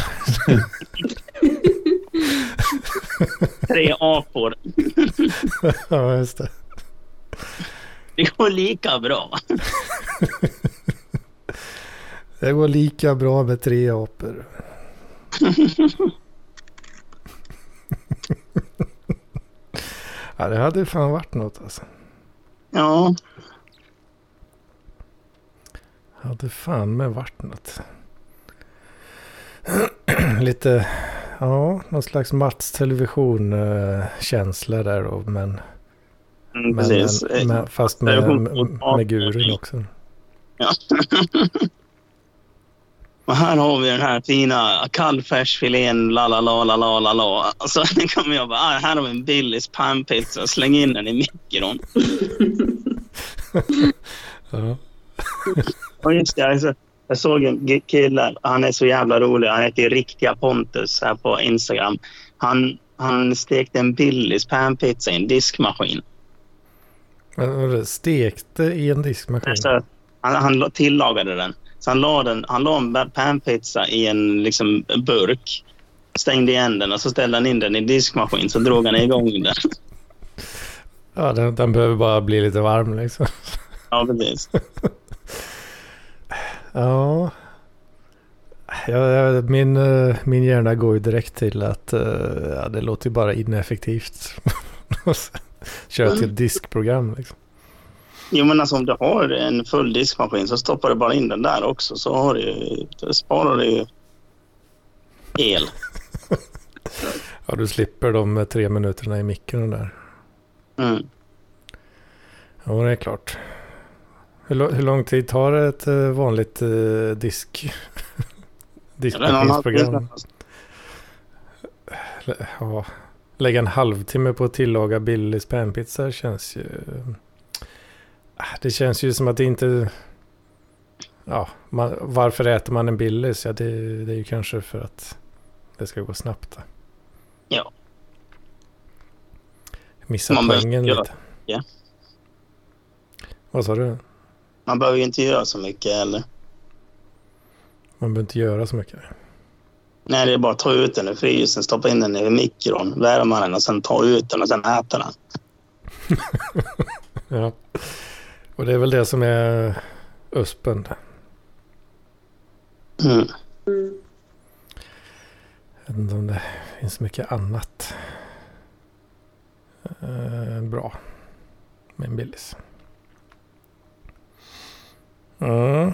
Speaker 4: Tre apor.
Speaker 2: ja, just det.
Speaker 4: Det går lika bra.
Speaker 2: Det går lika bra med tre apor. ja, det hade fan varit något alltså.
Speaker 4: Ja,
Speaker 2: Hade fan med varit något. Lite, ja, någon slags Mats Television-känsla där då. Men,
Speaker 4: mm,
Speaker 2: men, men, fast med, med, med gurun också.
Speaker 4: Ja. Och här har vi den här fina kallfärsfilén, la la la la la la la. Alltså, det kommer jag bara, ah, här har vi en Billys panpizza, släng in den i mikron.
Speaker 2: Ja.
Speaker 4: Och just det, alltså, jag såg en kille, han är så jävla rolig, han heter Riktiga Pontus här på Instagram. Han, han stekte en Billys panpizza i en diskmaskin.
Speaker 2: Stekte i en diskmaskin.
Speaker 4: Så han, han la- tillagade den. Så han la, den, han la en panpizza i en liksom, burk, stängde igen den och så ställde han in den i diskmaskin så drog han igång den.
Speaker 2: Ja, den, den behöver bara bli lite varm liksom.
Speaker 4: Ja, precis.
Speaker 2: Ja. Ja, min, eh, min hjärna går ju direkt till att eh, ja, det låter ju bara ineffektivt. Köra till ett diskprogram liksom.
Speaker 4: Jo, men alltså om du har en full diskmaskin så stoppar du bara in den där också så har du, sparar du ju el.
Speaker 2: Ja, du slipper de tre minuterna i mikron där.
Speaker 4: Mm.
Speaker 2: Ja, det är klart. Hur, hur lång tid tar ett eh, vanligt eh, disk...
Speaker 4: Timme.
Speaker 2: Ja, lägga en halvtimme på att tillaga Billys panpizza känns ju... Ah, Det känns ju som att det inte... Ja, man, varför äter man en Billys? Ja, det, det är ju kanske för att det ska gå snabbt. Då.
Speaker 4: Ja.
Speaker 2: Missar
Speaker 4: Man
Speaker 2: poängen
Speaker 4: göra-
Speaker 2: lite.
Speaker 4: ja.
Speaker 2: Vad sa du?
Speaker 4: Man behöver ju inte göra så mycket eller?
Speaker 2: Man behöver inte göra så mycket.
Speaker 4: Nej, det är bara att ta ut den ur frysen, stoppa in den i mikron, värma den och sen ta ut den och sen äta den.
Speaker 2: Ja. Och det är väl det som är USPen.
Speaker 4: Mm.
Speaker 2: Jag vet inte om det finns mycket annat eh, bra med en Billys. Mm.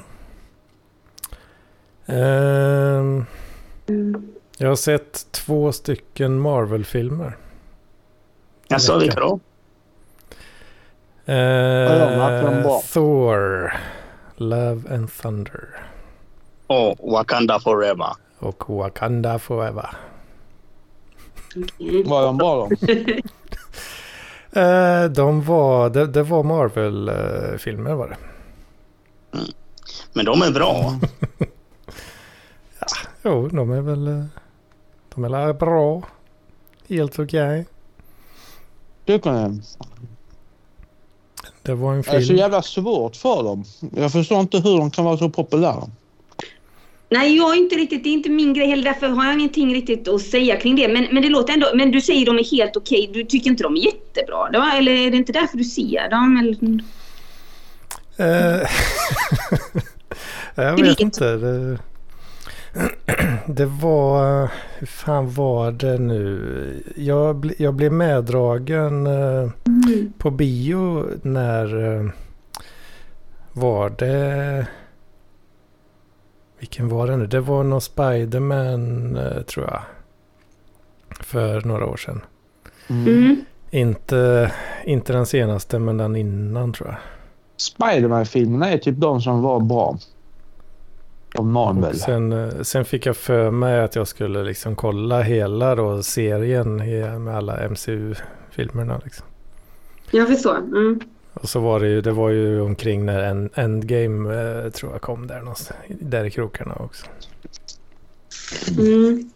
Speaker 3: Mm.
Speaker 2: jag har sett två stycken Marvel-filmer.
Speaker 4: Jag sa vilka då?
Speaker 1: Verkligen bra?
Speaker 2: Thor, Love and Thunder
Speaker 4: Och Wakanda Forever.
Speaker 2: och Wakanda Forever.
Speaker 3: Okej.
Speaker 1: Var de bra då?
Speaker 2: Eh, de var, det, det var Marvel-filmer var det.
Speaker 4: Men de är bra.
Speaker 2: Jo, de är väl eh, de är väl bra. Helt okej.
Speaker 1: Tycker ni?
Speaker 2: Det var en
Speaker 1: Det är så
Speaker 2: film.
Speaker 1: jävla svårt för dem. Jag förstår inte hur de kan vara så populära.
Speaker 3: Nej, jag är inte riktigt, det är inte min grej heller. Därför har jag ingenting riktigt att säga kring det. Men, men det låter ändå, men du säger de är helt okej. Du tycker inte de är jättebra? Då? Eller är det inte därför du ser dem? Eller?
Speaker 2: Eh, jag vet- inte. Det, det var... Hur fan var det nu? Jag, ble, jag blev meddragen eh,
Speaker 3: Mm.
Speaker 2: på bio när... eh, Var det... Vilken var det nu? Det var någon Spiderman eh, tror jag. För några år sedan.
Speaker 3: Mm.
Speaker 2: Inte, inte den senaste men den innan tror jag.
Speaker 1: Spiderman-filmerna är typ de som var bra. De Marvel.
Speaker 2: Och sen, eh, sen fick jag för mig att jag skulle liksom kolla hela då serien med alla MCU-filmerna. Liksom.
Speaker 3: Jag förstår. Mm.
Speaker 2: Och så var det ju, det var ju omkring när en, Endgame eh, tror jag kom där någonstans, där i krokarna också.
Speaker 3: Mm.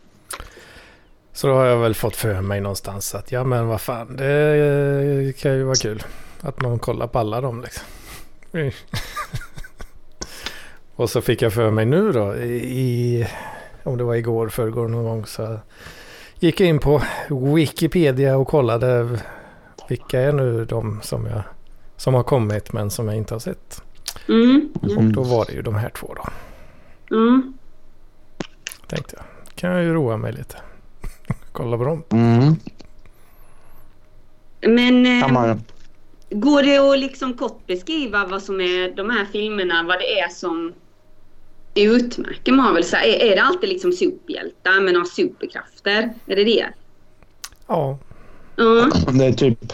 Speaker 2: Så då har jag väl fått för mig någonstans att ja men vad fan det eh, kan ju vara kul. Att man kollar på alla dem liksom. Och så fick jag för mig nu då i, om det var igår, förrgår någon gång så gick jag in på Wikipedia och kollade vilka är nu de som jag som har kommit men som jag inte har sett.
Speaker 3: Mm.
Speaker 2: Och då var det ju de här två då.
Speaker 3: Mm.
Speaker 2: Tänkte jag. Kan jag ju roa mig lite. Kolla på dem.
Speaker 1: Mm,
Speaker 3: Men eh, går det att liksom kort beskriva vad som är de här filmerna, vad det är som utmärker Marvel? Så här, är, är det alltid liksom superhjältar med några superkrafter? Är det det?
Speaker 2: Ja,
Speaker 3: Ja.
Speaker 1: Det är typ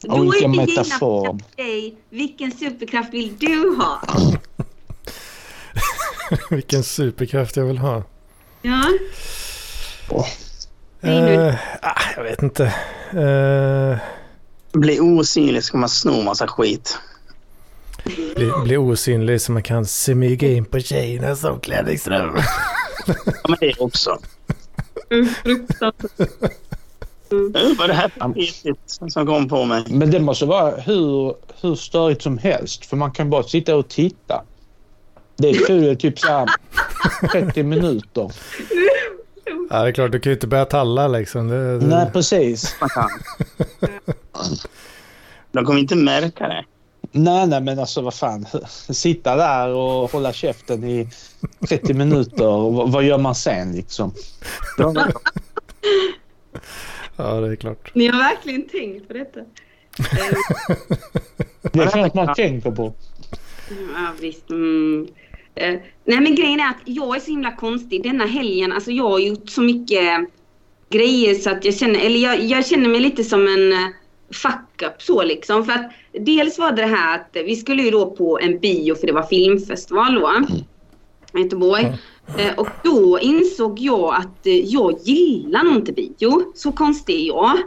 Speaker 3: Då
Speaker 1: olika
Speaker 3: är det
Speaker 1: metafor.
Speaker 3: gärna för dig. Vilken superkraft vill du ha?
Speaker 2: vilken superkraft jag vill ha.
Speaker 3: Ja.
Speaker 2: Eh, ah, jag vet inte. Eh,
Speaker 4: Bli osynlig ska man sno massa skit.
Speaker 2: Bli, bli osynlig så man kan smyga in på tjejernas omklädningsrum.
Speaker 4: Ja, men det också.
Speaker 3: Mm, fruktansvärt.
Speaker 4: Uh, vad är det här petigt som kom på mig?
Speaker 1: Men det måste vara hur, hur störigt som helst. För man kan bara sitta och titta. Det är kul typ så här 30 minuter.
Speaker 2: Ja, det är klart, du kan ju inte börja talla liksom. Det, det,
Speaker 1: Nej, precis.
Speaker 4: Man kan. De kommer inte märka det.
Speaker 1: Nej, nej, men alltså vad fan. Sitta där och hålla käften i 30 minuter. Vad, gör man sen liksom?
Speaker 2: Ja, det är klart.
Speaker 3: Ni har verkligen tänkt på detta.
Speaker 1: Det är sånt man tänker på.
Speaker 3: Ja, visst. Mm. Eh, nej, men grejen är att jag är så himla konstig. Denna helgen, alltså jag har gjort så mycket grejer så att jag känner, eller jag, jag känner mig lite som en eh, fuck up så liksom. För att dels var det det här att vi skulle ju då på en bio för det var filmfestival då. I Göteborg. Eh, och då insåg jag att eh, jag gillar nog inte bio. Så konstig är jag.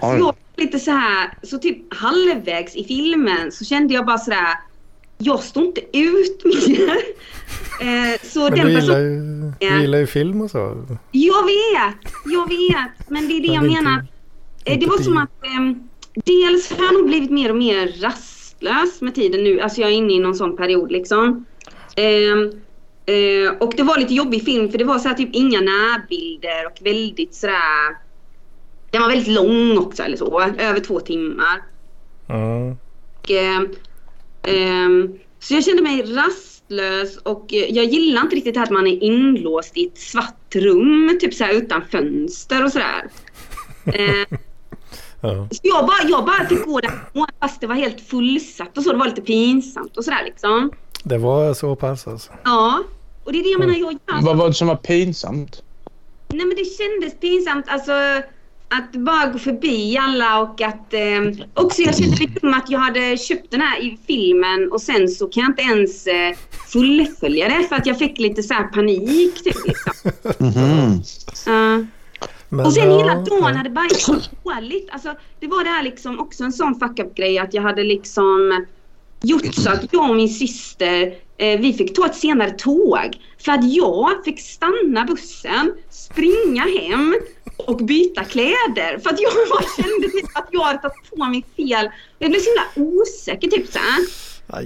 Speaker 3: Så jag lite så här, så typ halvvägs i filmen så kände jag bara sådär, jag står inte ut mer. Eh, så
Speaker 2: Men
Speaker 3: den
Speaker 2: du gillar, ju, du gillar ju film och så.
Speaker 3: jag vet, jag vet, men det är det jag
Speaker 2: Men
Speaker 3: menar. Eh, det var som att ehm, dels har jag nog blivit mer och mer rastlös med tiden nu. Alltså jag är inne i någon sån period liksom. Ehm, eh, och det var lite jobbig film för det var så här typ inga närbilder och väldigt sådär. Den var väldigt lång också eller så, över två timmar.
Speaker 2: Mm.
Speaker 3: Och, eh, Ehm, så jag kände mig rastlös och eh, jag gillar inte riktigt det här att man är inlåst i ett svart rum, typ så här utan fönster och sådär.
Speaker 2: Ja.
Speaker 3: så jag bara, jag bara fick gå där fast det var helt fullsatt och så. Det var lite pinsamt och sådär liksom.
Speaker 2: Det var så pass alltså.
Speaker 3: Ja, och det är det jag menar. Jag gör
Speaker 1: Vad var det som var pinsamt?
Speaker 3: Nej men det kändes pinsamt alltså att bara gå förbi alla och att eh, också jag kände lite som att jag hade köpt den här i filmen och sen så kan jag inte ens eh, fullfölja det för att jag fick lite så här panik typ liksom.
Speaker 1: Mhm.
Speaker 3: Ja.
Speaker 2: Men,
Speaker 3: och sen
Speaker 2: ja,
Speaker 3: hela dagen hade gått så dåligt. Alltså, det var det här liksom också en sån fuck up grej att jag hade liksom gjort så att jag och min syster eh, vi fick ta ett senare tåg. För att jag fick stanna bussen, springa hem och byta kläder. För att jag kände typ att jag hade tagit på mig fel. Jag blev så himla osäker typ så här.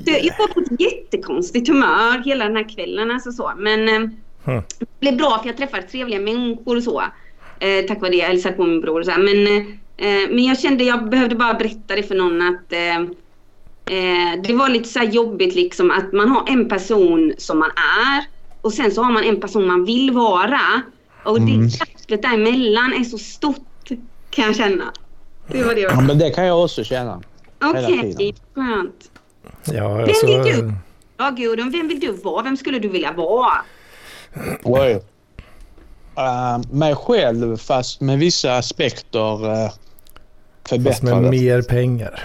Speaker 3: Jag var på ett jättekonstigt humör hela den här kvällen. Alltså så. Men eh,
Speaker 2: Hmm.
Speaker 3: det blev bra för jag träffade trevliga människor och så. Eh, tack vare det. Jag hälsade på min bror så här. Men, eh, men jag kände jag behövde bara berätta det för någon att eh, eh, det var lite så här jobbigt liksom att man har en person som man är och sen så har man en person man vill vara. Och
Speaker 1: Mm.
Speaker 3: det glappet däremellan är så stort kan jag känna. Det var det jag...
Speaker 1: Ja, men det kan jag också känna.
Speaker 3: Okej,
Speaker 1: tiden.
Speaker 3: skönt.
Speaker 2: Ja,
Speaker 3: Vem
Speaker 2: alltså,
Speaker 3: vill du? Ja Gudrun, vem vill du vara? Vem skulle du vilja vara?
Speaker 1: Oj. Uh, mig själv fast med vissa aspekter uh,
Speaker 2: fast med
Speaker 1: förbättrade.
Speaker 2: mer pengar.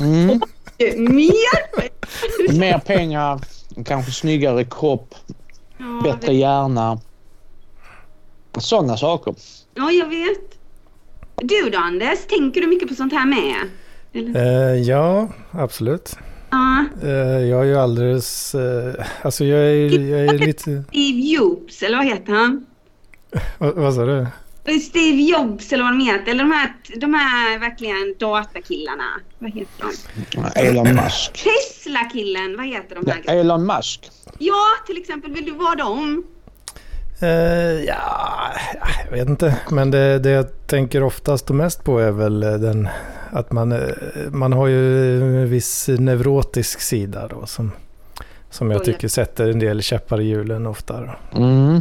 Speaker 1: Mm.
Speaker 3: Eh, Mer?
Speaker 1: Mer pengar, kanske snyggare kropp,
Speaker 3: Ja,
Speaker 1: bättre hjärna. Sådana saker.
Speaker 3: Ja, jag vet. Du då Anders, tänker du mycket på sånt här med?
Speaker 2: Eh, ja, absolut.
Speaker 3: Ja.
Speaker 2: Eh, jag är ju alldeles... Eh, alltså jag är, jag är lite...
Speaker 3: Steve Jobs, eller vad heter han?
Speaker 2: Vad, vad sa du?
Speaker 3: Steve Jobs eller vad de heter. Eller de här, de här verkligen datakillarna. Vad heter de?
Speaker 1: Elon Musk.
Speaker 3: Tesla-killen, vad heter de
Speaker 1: Ja,
Speaker 3: här?
Speaker 1: Elon Musk.
Speaker 3: Ja, till exempel. Vill du vara dem?
Speaker 2: Eh, ja, jag vet inte. Men det, det jag tänker oftast och mest på är väl den att man, eh, man har ju en viss neurotisk sida då som, som jag tycker sätter en del käppar i hjulen ofta. Då.
Speaker 1: Mm.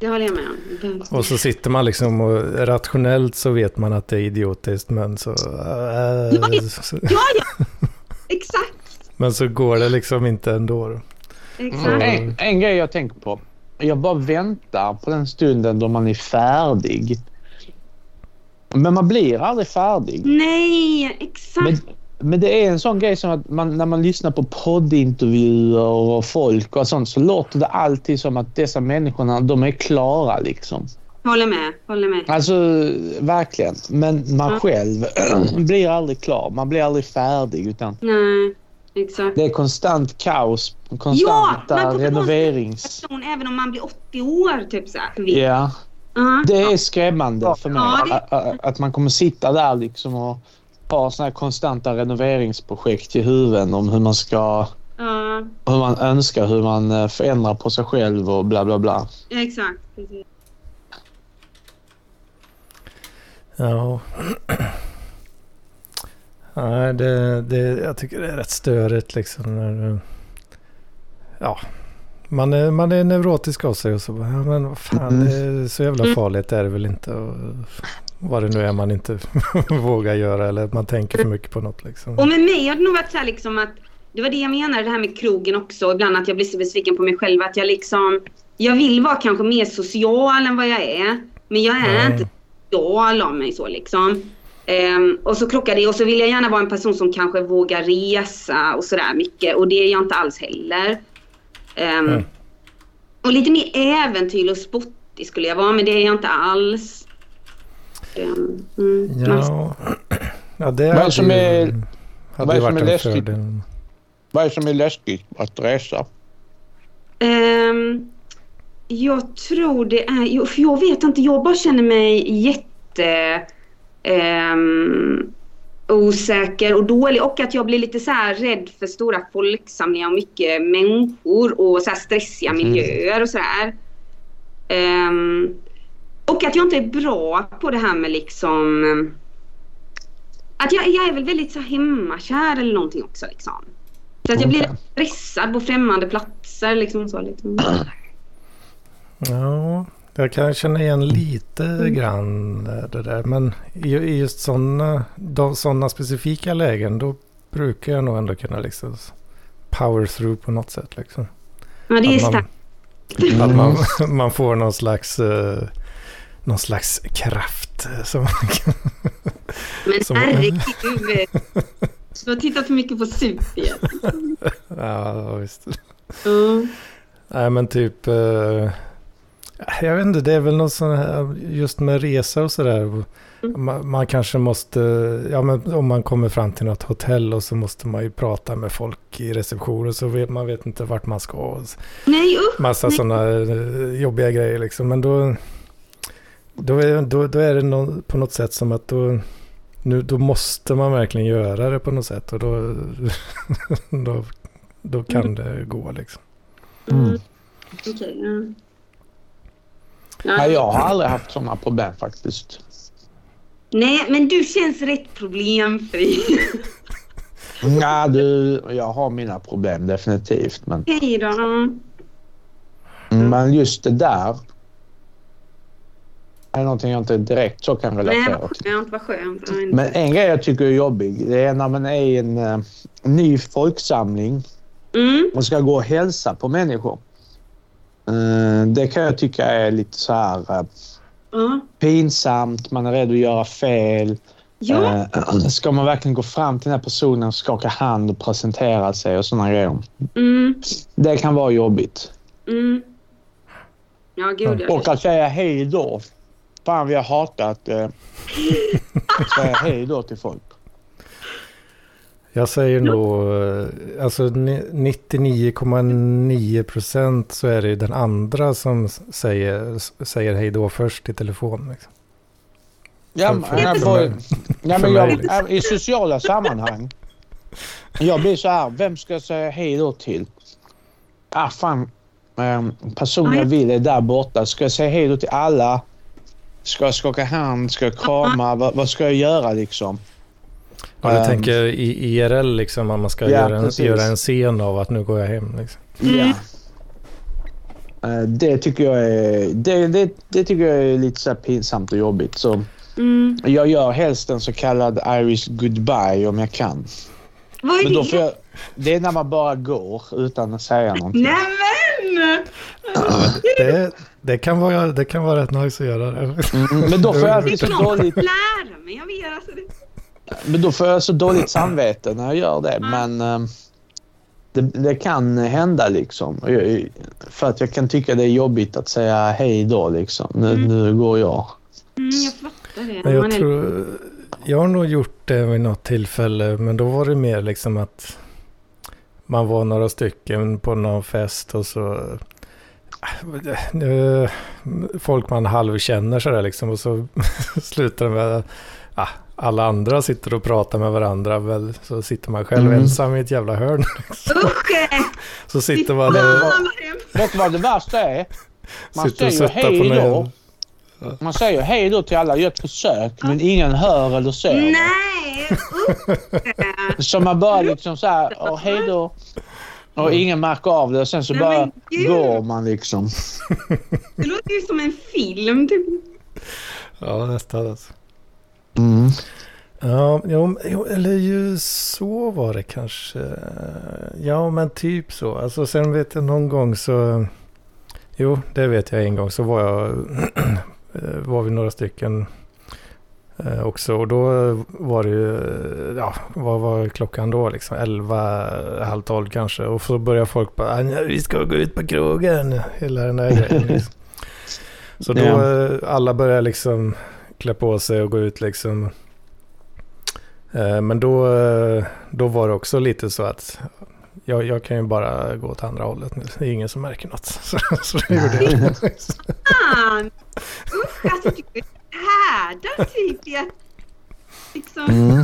Speaker 3: Det håller jag med om.
Speaker 2: Och så sitter man liksom och rationellt så vet man att det är idiotiskt men så, eh,
Speaker 3: Ja, ja. Ja! Exakt.
Speaker 2: men så går det liksom inte ändå. Då.
Speaker 3: Exakt.
Speaker 2: Mm.
Speaker 1: En, en grej jag tänker på. Jag bara väntar på den stunden då man är färdig. Men man blir aldrig färdig.
Speaker 3: Nej, exakt.
Speaker 1: Men, men det är en sån grej som att man, när man lyssnar på poddintervjuer och folk och sånt så låter det alltid som att dessa människorna de är klara liksom.
Speaker 3: Håller med, håller med.
Speaker 1: Alltså verkligen. Men man
Speaker 3: Ja.
Speaker 1: själv blir aldrig klar. Man blir aldrig färdig utan
Speaker 3: Nej, exakt.
Speaker 1: det är konstant kaos.
Speaker 3: Ja,
Speaker 1: Konstanta
Speaker 3: får
Speaker 1: renoverings...
Speaker 3: Person, även om man blir 80 år typ så.
Speaker 1: Ja,
Speaker 3: Ja.
Speaker 1: det är skrämmande för mig.
Speaker 3: Ja, det-
Speaker 1: Att, att- att man kommer sitta där liksom och ha såna här konstanta renoveringsprojekt i huvudet om hur man ska
Speaker 3: Ja,
Speaker 1: hur man önskar, hur man eh, förändrar på sig själv och bla bla bla.
Speaker 3: exakt. Precis.
Speaker 2: Ja. Nej, det, det, jag tycker det är rätt störigt liksom. När, ja, man är, man är neurotisk av sig och så bara, ja, men vad fan,
Speaker 1: Mm.
Speaker 2: det är så jävla
Speaker 3: Mm.
Speaker 2: farligt är det väl inte. Och, vad det nu är man inte vågar göra eller man tänker för mycket på något liksom.
Speaker 3: Och med mig har det nog varit så här liksom att det var det jag menade det här med krogen också. Ibland att jag blir så besviken på mig själv att jag liksom jag vill vara kanske mer social än vad jag är. Men jag är
Speaker 2: Mm.
Speaker 3: inte social av mig så liksom. Ehm, och så krockar det och så vill jag gärna vara en person som kanske vågar resa och sådär mycket och det är jag inte alls heller.
Speaker 2: Mm.
Speaker 3: Och lite mer äventyrlig och spottig skulle jag vara men det är jag inte alls. Ehm, mm,
Speaker 2: Ja, ja det
Speaker 1: Vad är
Speaker 2: hade
Speaker 1: som
Speaker 2: ju-
Speaker 1: är-
Speaker 2: hade ju varit
Speaker 1: är
Speaker 2: en
Speaker 1: läskigt?
Speaker 2: fördel.
Speaker 1: Vad är det som är läskigt att resa?
Speaker 3: Ehm, jag tror det är... För jag vet inte, jag bara känner mig jätte... ehm, osäker och dålig och att jag blir lite så här rädd för stora folksamlingar och mycket människor och så här stressiga
Speaker 1: Mhm.
Speaker 3: miljöer och sådär. Um, och att jag inte är bra på det här med liksom... Att jag, jag är väl väldigt så hemmakär eller någonting också liksom. Så att jag blir stressad på främmande platser. Liksom så, liksom.
Speaker 2: Ja, jag kan känna igen lite
Speaker 3: Mm.
Speaker 2: grann det där. Men i, i just sådana såna specifika lägen då brukar jag nog ändå kunna liksom power through på något sätt. Liksom.
Speaker 3: Ja, det är
Speaker 2: Att man-
Speaker 3: starkt.
Speaker 2: Att man, man får någon slags, eh, någon slags kraft. Som
Speaker 3: Men
Speaker 2: som-
Speaker 3: herregud. Du har tittat för mycket på Super.
Speaker 2: ja, visst.
Speaker 3: Mm.
Speaker 2: Nej men typ, eh, jag vet inte, det är väl något sånt här, just med resa och sådär. Man, man kanske måste, ja men om man kommer fram till något hotell och så måste man ju prata med folk i receptionen så vet man vet inte vart man ska. Och
Speaker 3: Nej usch.
Speaker 2: massa sådana eh, jobbiga grejer liksom. Men då, då, är, då, då är det nå- på något sätt som att då, nu, då måste man verkligen göra det på något sätt. Och då, då, då kan det gå liksom.
Speaker 3: Mm. Okej, ja.
Speaker 1: Nej,
Speaker 3: Ja.
Speaker 1: jag har aldrig haft sådana problem faktiskt.
Speaker 3: Nej, men du känns rätt problemfri.
Speaker 1: Nej, du, jag har mina problem definitivt. Men,
Speaker 3: Hej då.
Speaker 1: men just det där är någonting jag inte direkt så kan
Speaker 3: Nej,
Speaker 1: relatera
Speaker 3: vad
Speaker 1: till.
Speaker 3: skönt, vad skönt.
Speaker 1: Men en grej jag tycker är jobbig, det är när man är i en eh, ny folksamling
Speaker 3: Mm.
Speaker 1: och ska gå och hälsa på människor. Eh, det kan jag tycka är lite så här eh,
Speaker 3: Ja.
Speaker 1: pinsamt, man är rädd att göra fel.
Speaker 3: Ja.
Speaker 1: Ska man verkligen gå fram till den här personen och skaka hand och presentera sig och sådana grejer.
Speaker 3: Mm.
Speaker 1: Det kan vara jobbigt.
Speaker 3: Mm. Ja, gud.
Speaker 1: Och att säga hej då. Fan, vi har hatat eh, att säga hej då till folk.
Speaker 2: Jag säger nog, eh, alltså ni- 99,9 procent så är det ju den andra som säger, säger hej då först i telefon. Liksom.
Speaker 1: Ja,
Speaker 2: För-
Speaker 1: men,
Speaker 2: för-
Speaker 1: jag
Speaker 2: för mig-
Speaker 1: ja, men jag,
Speaker 2: liksom.
Speaker 1: I sociala sammanhang. Jag blir så här, vem ska jag säga hej då till? Ah, fan. Um, personen jag vill är där borta. Ska jag säga hej då till alla? Ska jag skaka hand? Ska jag krama? Vad, vad ska jag göra liksom?
Speaker 2: Ja, du
Speaker 1: Ehm.
Speaker 2: tänker i IRL liksom att man ska
Speaker 1: Ja,
Speaker 2: göra, en,
Speaker 1: precis.
Speaker 2: göra en scen av att nu går jag hem. Liksom.
Speaker 3: Mm.
Speaker 1: Ja. Eh, Det tycker jag är, det, det, det tycker jag är lite så här pinsamt och jobbigt. Så
Speaker 3: Mm.
Speaker 1: jag gör helst en så kallad Irish goodbye om jag kan.
Speaker 3: Vad är
Speaker 1: Men då
Speaker 3: det?
Speaker 1: får jag, det är när man bara går utan att säga någonting.
Speaker 3: Nämen!
Speaker 2: Det, det, kan vara, det kan vara rätt nice att göra det.
Speaker 1: Mm, men då får jag alltid så dåligt,
Speaker 3: lära mig. Jag vet alltså det.
Speaker 1: men då får jag så dåligt samvete när jag gör det. Men eh, det, det kan hända liksom. För att jag kan tycka det är jobbigt att säga hej då liksom. Nu, nu går jag.
Speaker 3: Mm, jag fattar det.
Speaker 2: Men jag tror, jag har nog gjort det vid något tillfälle, men då var det mer liksom att man var några stycken på någon fest och så folk man halvkänner sådär liksom och så slutar det med ah, alla andra sitter och pratar med varandra väl så sitter man själv
Speaker 1: Mm.
Speaker 2: ensam i ett jävla hörn.
Speaker 3: Eh,
Speaker 2: Så sitter man där och.
Speaker 1: Vet du vad det värsta är? Man
Speaker 2: sitter och
Speaker 1: säger hej då. Man säger hej då till alla, gör ett försök, men ingen hör eller ser.
Speaker 3: Nej! Usch!
Speaker 1: Så man bara liksom så här, "Åh, hej då. Och ingen märker av det och sen så
Speaker 3: Nej,
Speaker 1: bara går man liksom.
Speaker 3: Det låter ju som en film. Typ.
Speaker 2: Ja, nästan alltså.
Speaker 1: Mm.
Speaker 2: Ja, jo, jo, eller ju så var det kanske. Ja, men typ så. Alltså sen vet jag någon gång så... Jo, det vet jag en gång. Så var jag... eh, var vi några stycken eh, också. Och då var det ju... Ja, vad var klockan då liksom? 11, halv 12 kanske. Och så började folk bara... "Ah, nej, Vi ska gå ut på krogen. Hela den där grejen. Liksom. Så då eh, alla började liksom klä på sig och gå ut liksom. Eh, Men då, eh, då var det också lite så att jag, jag kan ju bara gå åt andra hållet nu. Det är ingen som märker något. Så, så det gjorde jag.
Speaker 3: Fan! Usch, alltså du är härdad typ i att, liksom,
Speaker 1: Mm.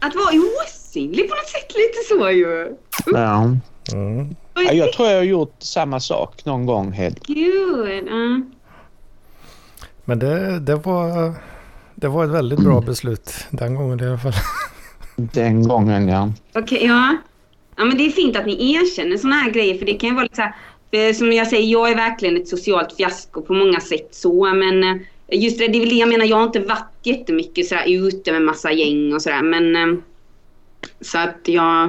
Speaker 3: att vara osynlig på något sätt lite så ju.
Speaker 1: Ja.
Speaker 2: Mm.
Speaker 1: Ja, Jag tror jag har gjort samma sak någon gång, Hed.
Speaker 3: Gud. ja.
Speaker 2: Men det, det, var, det var ett väldigt bra beslut den gången i alla fall.
Speaker 1: Den gången, ja.
Speaker 3: Okej, ja. ja, men det är fint att ni erkänner såna här grejer för det kan ju vara lite så här, för som jag säger, jag är verkligen ett socialt fiasko på många sätt så men eh, just det, det är väl det jag menar, jag har inte varit jättemycket sådär ute med massa gäng och sådär men eh, så att jag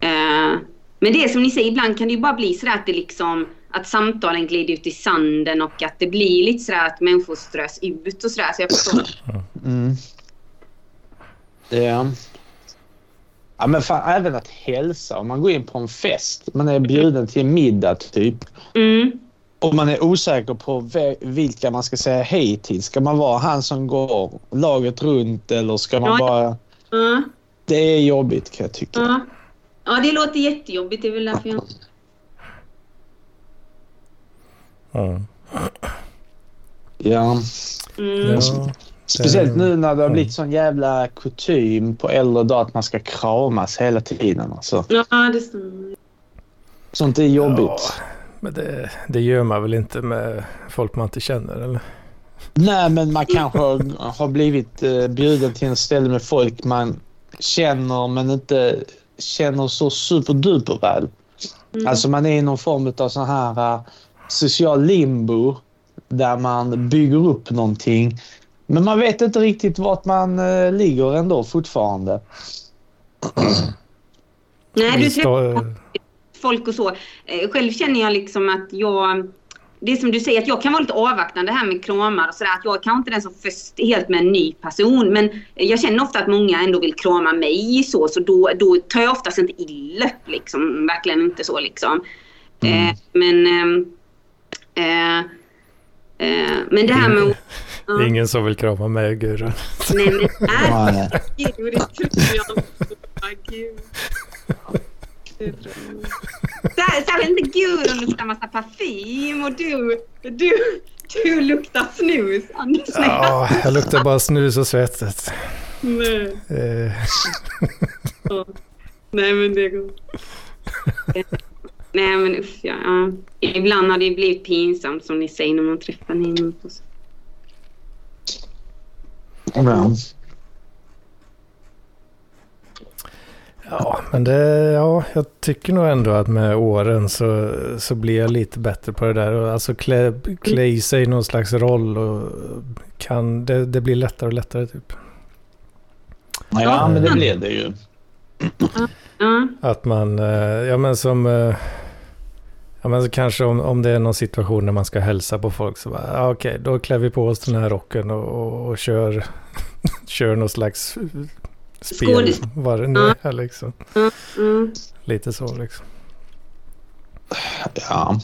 Speaker 3: eh, men det är som ni säger, ibland kan det ju bara bli sådär att det liksom att samtalen glider ut i sanden och att det blir lite sådär att människor strös ut och sådär. Så jag förstår.
Speaker 1: Mm. Är... Ja, men fan, även att hälsa. Om man går in på en fest, man är bjuden till middag typ.
Speaker 3: Mm.
Speaker 1: Och man är osäker på vilka man ska säga hej till. Ska man vara han som går laget runt eller ska man
Speaker 3: Ja.
Speaker 1: bara...
Speaker 3: Ja,
Speaker 1: Det är jobbigt kan jag tycka.
Speaker 3: ja. ja, det låter jättejobbigt. Det är väl därför jag...
Speaker 2: Mm.
Speaker 1: Ja.
Speaker 3: Mm.
Speaker 2: Ja,
Speaker 1: Speciellt nu när det har blivit sån jävla kutym på äldre dagar att man ska kramas hela tiden. Alltså.
Speaker 3: Ja, det stämmer.
Speaker 1: Sånt är jobbigt.
Speaker 2: Ja, men det, det gör man väl inte med folk man inte känner eller?
Speaker 1: Nej, men man kanske har, har blivit eh, bjuden till en ställe med folk man känner men inte känner så superduper väl.
Speaker 3: Mm.
Speaker 1: Alltså man är i någon form av sån här uh, social limbo där man bygger upp någonting. Men man vet inte riktigt vart man uh, ligger ändå fortfarande.
Speaker 3: Nej, du träffar folk och så. Eh, Själv känner jag liksom att jag... Det är som du säger, att jag kan vara lite avvaktande här med kramar och sådär. Att jag kanske inte den som först helt med en ny person. Men jag känner ofta att många ändå vill krama mig så. Så då, då tar jag oftast inte illa upp liksom. Verkligen inte så liksom.
Speaker 1: Mm.
Speaker 3: Eh, men... Eh, eh, men det här med...
Speaker 2: Det är ingen som vill krama mig, Gurra.
Speaker 3: Nej men
Speaker 1: Nej.
Speaker 3: det tror jag inte. Gud. Sär- Särskilt inte Gudrun luktar massa parfym och du, du, du luktar snus Anders.
Speaker 2: Ja, jag luktar bara snus och svettet.
Speaker 3: Nej.
Speaker 2: Eh,
Speaker 3: Ja. Nej men det går. Nej men usch ja, ja. Ibland har det blivit pinsamt som ni säger när man träffar på så.
Speaker 1: Ja.
Speaker 2: Ja, men det, ja, jag tycker nog ändå att med åren så, så blir jag lite bättre på det där. Alltså klä, klä i sig någon slags roll och kan, det, det blir lättare och lättare typ.
Speaker 1: ja, men det blir det ju.
Speaker 2: Att man, eh, ja men som, eh, ja men så kanske om, om det är någon situation när man ska hälsa på folk så bara, ja, okej, då klär vi på oss den här rocken och, och, och kör, kör någon slags spel, vad det nu är liksom.
Speaker 3: Mm.
Speaker 2: Lite så liksom.
Speaker 1: Ja.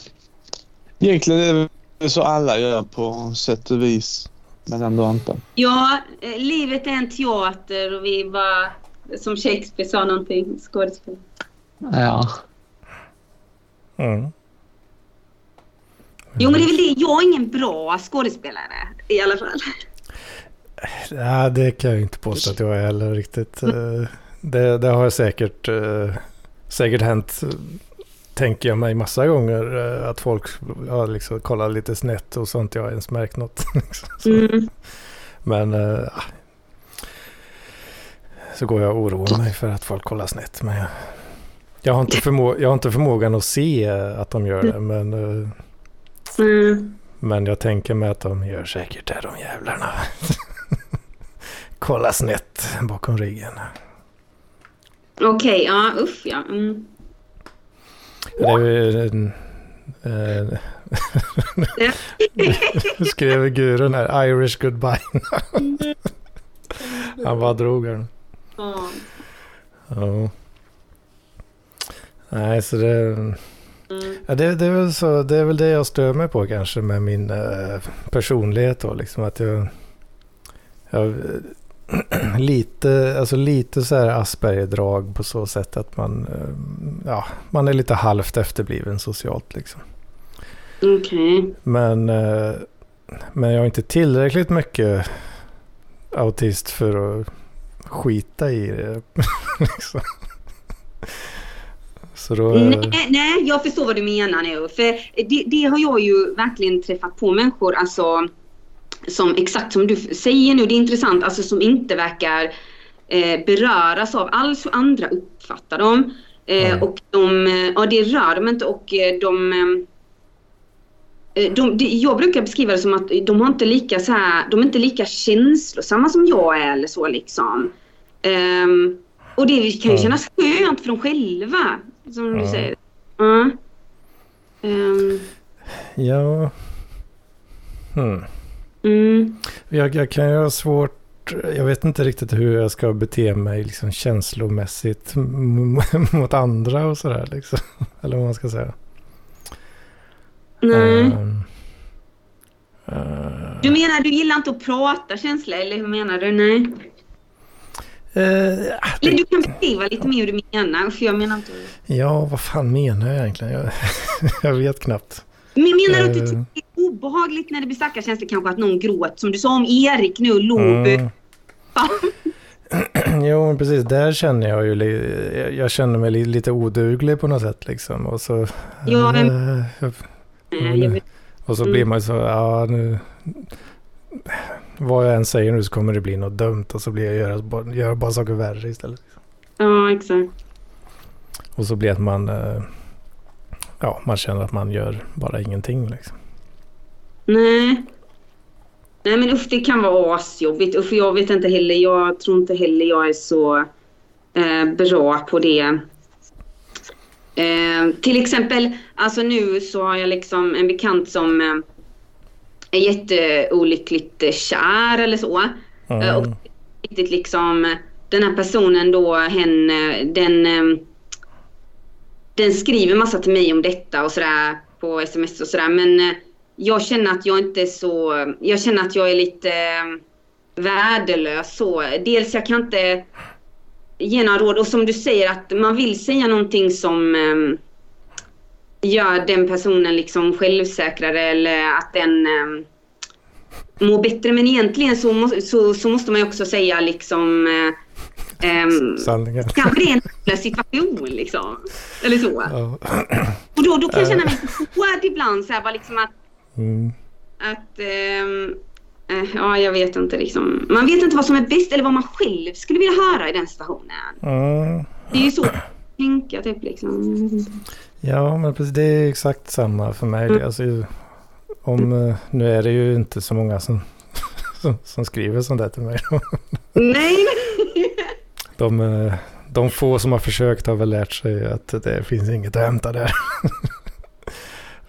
Speaker 1: Egentligen är det så alla gör på sätt och vis. Men ändå inte.
Speaker 3: Ja, eh, livet är en teater och vi bara, som Shakespeare sa någonting, skådespel.
Speaker 1: Ja.
Speaker 2: Mm.
Speaker 3: Jo men det är väl det, jag är ingen bra skådespelare i alla fall.
Speaker 2: Ja, det kan jag inte påstå att jag är heller riktigt. Eh, Det, det har säkert, eh, säkert hänt, tänker jag mig massa gånger, eh, att folk har liksom kollat lite snett och sånt. Jag har ens märkt något. liksom.
Speaker 3: Mm.
Speaker 2: Men ah. så går jag och oroar mig för att folk kollar snett. Men jag, jag, har, inte förmå, jag har inte förmågan att se att de gör det. Men,
Speaker 3: Mm.
Speaker 2: men jag tänker mig att de gör säkert det, de jävlarna. Kolla snett bakom ryggen.
Speaker 3: Okej, ja usch ja. Mm.
Speaker 2: Det. Nu skrev Gurun här, Irish goodbye. Han bara drog den.
Speaker 3: Ja.
Speaker 2: Ja. Nej, så det,
Speaker 3: Mm.
Speaker 2: ja, det, det, är väl så, det är väl det jag stör mig på kanske med min eh, personlighet då. Liksom att jag, jag lite, alltså lite så här Asperger-drag på så sätt att man, eh, ja, man är lite halvt efterbliven socialt liksom.
Speaker 3: Okej.
Speaker 2: Men, eh, men jag är inte tillräckligt mycket autist för att skita i det. liksom. Då...
Speaker 3: Nej, nej, jag förstår vad du menar nu. För det, det har jag ju verkligen träffat på människor, alltså som exakt som du säger nu, det är intressant, alltså som inte verkar eh, beröras av alls hur andra uppfattar dem. Eh. Och de, eh, ja, det rör dem inte och eh, de, eh, de, de... Jag brukar beskriva det som att de har inte lika så här, de är inte lika känslosamma som jag är eller så liksom. Ehm, och det kan ju kännas skönt för dem själva. Som du
Speaker 2: Ja.
Speaker 3: säger. Ja. Ehm,
Speaker 2: Ja. Hmm.
Speaker 3: Mm.
Speaker 2: Jag, jag kan ju ha svårt, jag vet inte riktigt hur jag ska bete mig liksom känslomässigt mot andra och sådär liksom. Eller vad man ska säga.
Speaker 3: Nej.
Speaker 2: Ehm, eh,
Speaker 3: Du menar du gillar inte att prata känsla eller hur menar du? Nej.
Speaker 2: eh,
Speaker 3: Eller du kan beskriva lite mer hur du menar. För jag menar inte...
Speaker 2: ja, vad fan menar jag egentligen? Jag, jag vet knappt.
Speaker 3: Men menar du att
Speaker 2: Eh.
Speaker 3: obehagligt när det blir starka känslor kanske att någon gråter? Som du sa om Erik nu, låg.
Speaker 2: Mm. Jo, men precis. Där känner jag ju, jag- känner mig li- lite oduglig på något sätt liksom. Och så,
Speaker 3: Ja, men-
Speaker 2: eh. Och så
Speaker 3: Mm.
Speaker 2: blir man ju så, ja nu... Vad jag än säger nu så kommer det bli något dumt och så blir jag göra, bara- göra bara saker värre istället.
Speaker 3: Ja, exakt.
Speaker 2: Och så blir det att man... eh, Ja, man känner att man gör bara ingenting liksom.
Speaker 3: Nej. Nej men usch det kan vara asjobbigt. Usch jag vet inte heller. Jag tror inte heller jag är så eh, bra på det. Eh, till exempel, alltså nu så har jag liksom en bekant som eh, är jätteolyckligt eh, kär eller så. Eh, och
Speaker 2: Mm.
Speaker 3: riktigt liksom den här personen då, hen, eh, den, eh, den skriver massa till mig om detta och sådär på sms och sådär men jag känner att jag inte så, jag känner att jag är lite eh, värdelös så. Dels jag kan inte ge några råd och som du säger att man vill säga någonting som eh, gör den personen liksom självsäkrare eller att den eh, mår bättre. Men egentligen så, må, så, så måste man ju också säga liksom eh, ehm,
Speaker 2: Sanningen.
Speaker 3: kanske det är en situation liksom. Eller så.
Speaker 2: Ja.
Speaker 3: Och då, då kan jag känna mig lite hård ibland så här, bara liksom att,
Speaker 2: Mm.
Speaker 3: att ehm, eh, ja jag vet inte liksom. Man vet inte vad som är bäst eller vad man själv skulle vilja höra i den situationen.
Speaker 2: Mm.
Speaker 3: Det är ju så tänka typ liksom.
Speaker 2: Ja, men precis, det är exakt samma för mig.
Speaker 3: Mm.
Speaker 2: Alltså, om, eh, nu är det ju inte så många som, som, som skriver sånt där till mig.
Speaker 3: Nej,
Speaker 2: De, eh, de få som har försökt har väl lärt sig att det finns inget att hämta där.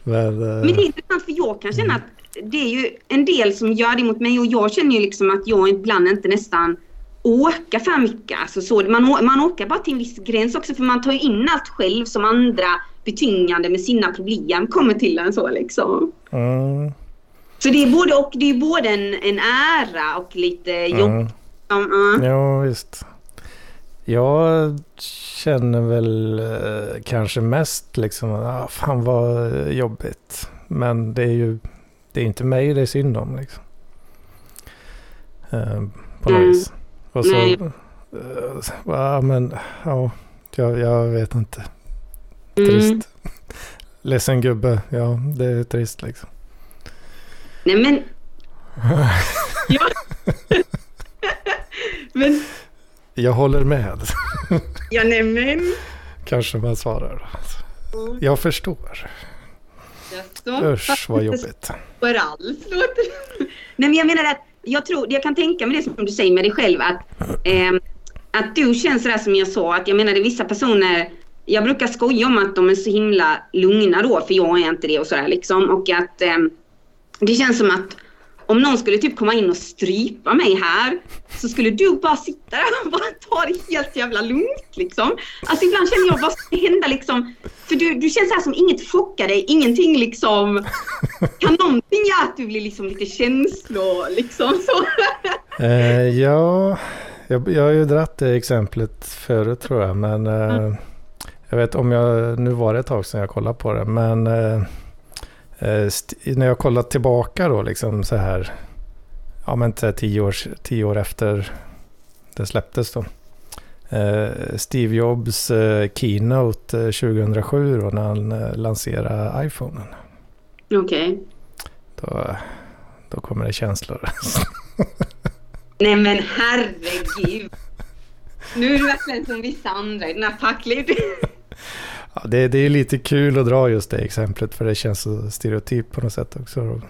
Speaker 2: Men, eh,
Speaker 3: Men det är intressant för jag kan känna att det är ju en del som gör det mot mig och jag känner ju liksom att jag ibland inte nästan åka för mycket. Alltså så, man, man åker bara till en viss gräns också för man tar ju in allt själv som andra betyngande med sina problem kommer till en så liksom.
Speaker 2: mm,
Speaker 3: Så det är både och. Det är både en, en ära och lite jobb.
Speaker 2: mm.
Speaker 3: Mm.
Speaker 2: Ja, visst. Jag känner väl eh, kanske mest liksom, ah, fan vad jobbigt. Men det är ju, det är inte mig det är synd om liksom. Eh, på något
Speaker 3: Mm.
Speaker 2: vis. Och så, eh, ja men, ja, jag, jag vet inte.
Speaker 3: Mm.
Speaker 2: Trist. Ledsen gubbe, ja det är trist liksom.
Speaker 3: Nej men... ja. men...
Speaker 2: Jag håller med,
Speaker 3: Ja nej men...
Speaker 2: kanske man svarar. Jag förstår.
Speaker 3: Jaså?
Speaker 2: Usch vad jobbigt.
Speaker 3: för alls låter Nej men jag menar att jag tror, jag kan tänka mig det som du säger med dig själv att, ehm, att du känns sådär som jag sa att jag menar det är vissa personer jag brukar skoja om att de är så himla lugna då för jag är inte det och sådär liksom och att ehm, det känns som att om någon skulle typ komma in och strypa mig här så skulle du bara sitta där och bara ta det helt jävla lugnt liksom. Alltså ibland känner jag att det hända liksom. För du, du känns här som inget chockar dig, ingenting liksom. Kan någonting göra att du blir liksom lite känslor liksom så?
Speaker 2: Eh, ja, jag, jag har ju dratt det exemplet förut tror jag. Men eh, jag vet om jag, nu var det ett tag sedan jag kollade på det. Men eh, när jag kollat tillbaka då liksom så här. Ja men tio, år, tio år efter det släpptes då. Eh, Steve Jobs eh, keynote eh, 2007 då när han eh, lanserade iPhonen.
Speaker 3: Okej.
Speaker 2: Då, då kommer det känslor.
Speaker 3: Nej men herregud. Nu är du verkligen som vissa andra i den här packled.
Speaker 2: Ja, det, det är lite kul att dra just det exemplet för det känns så stereotyp på något sätt också.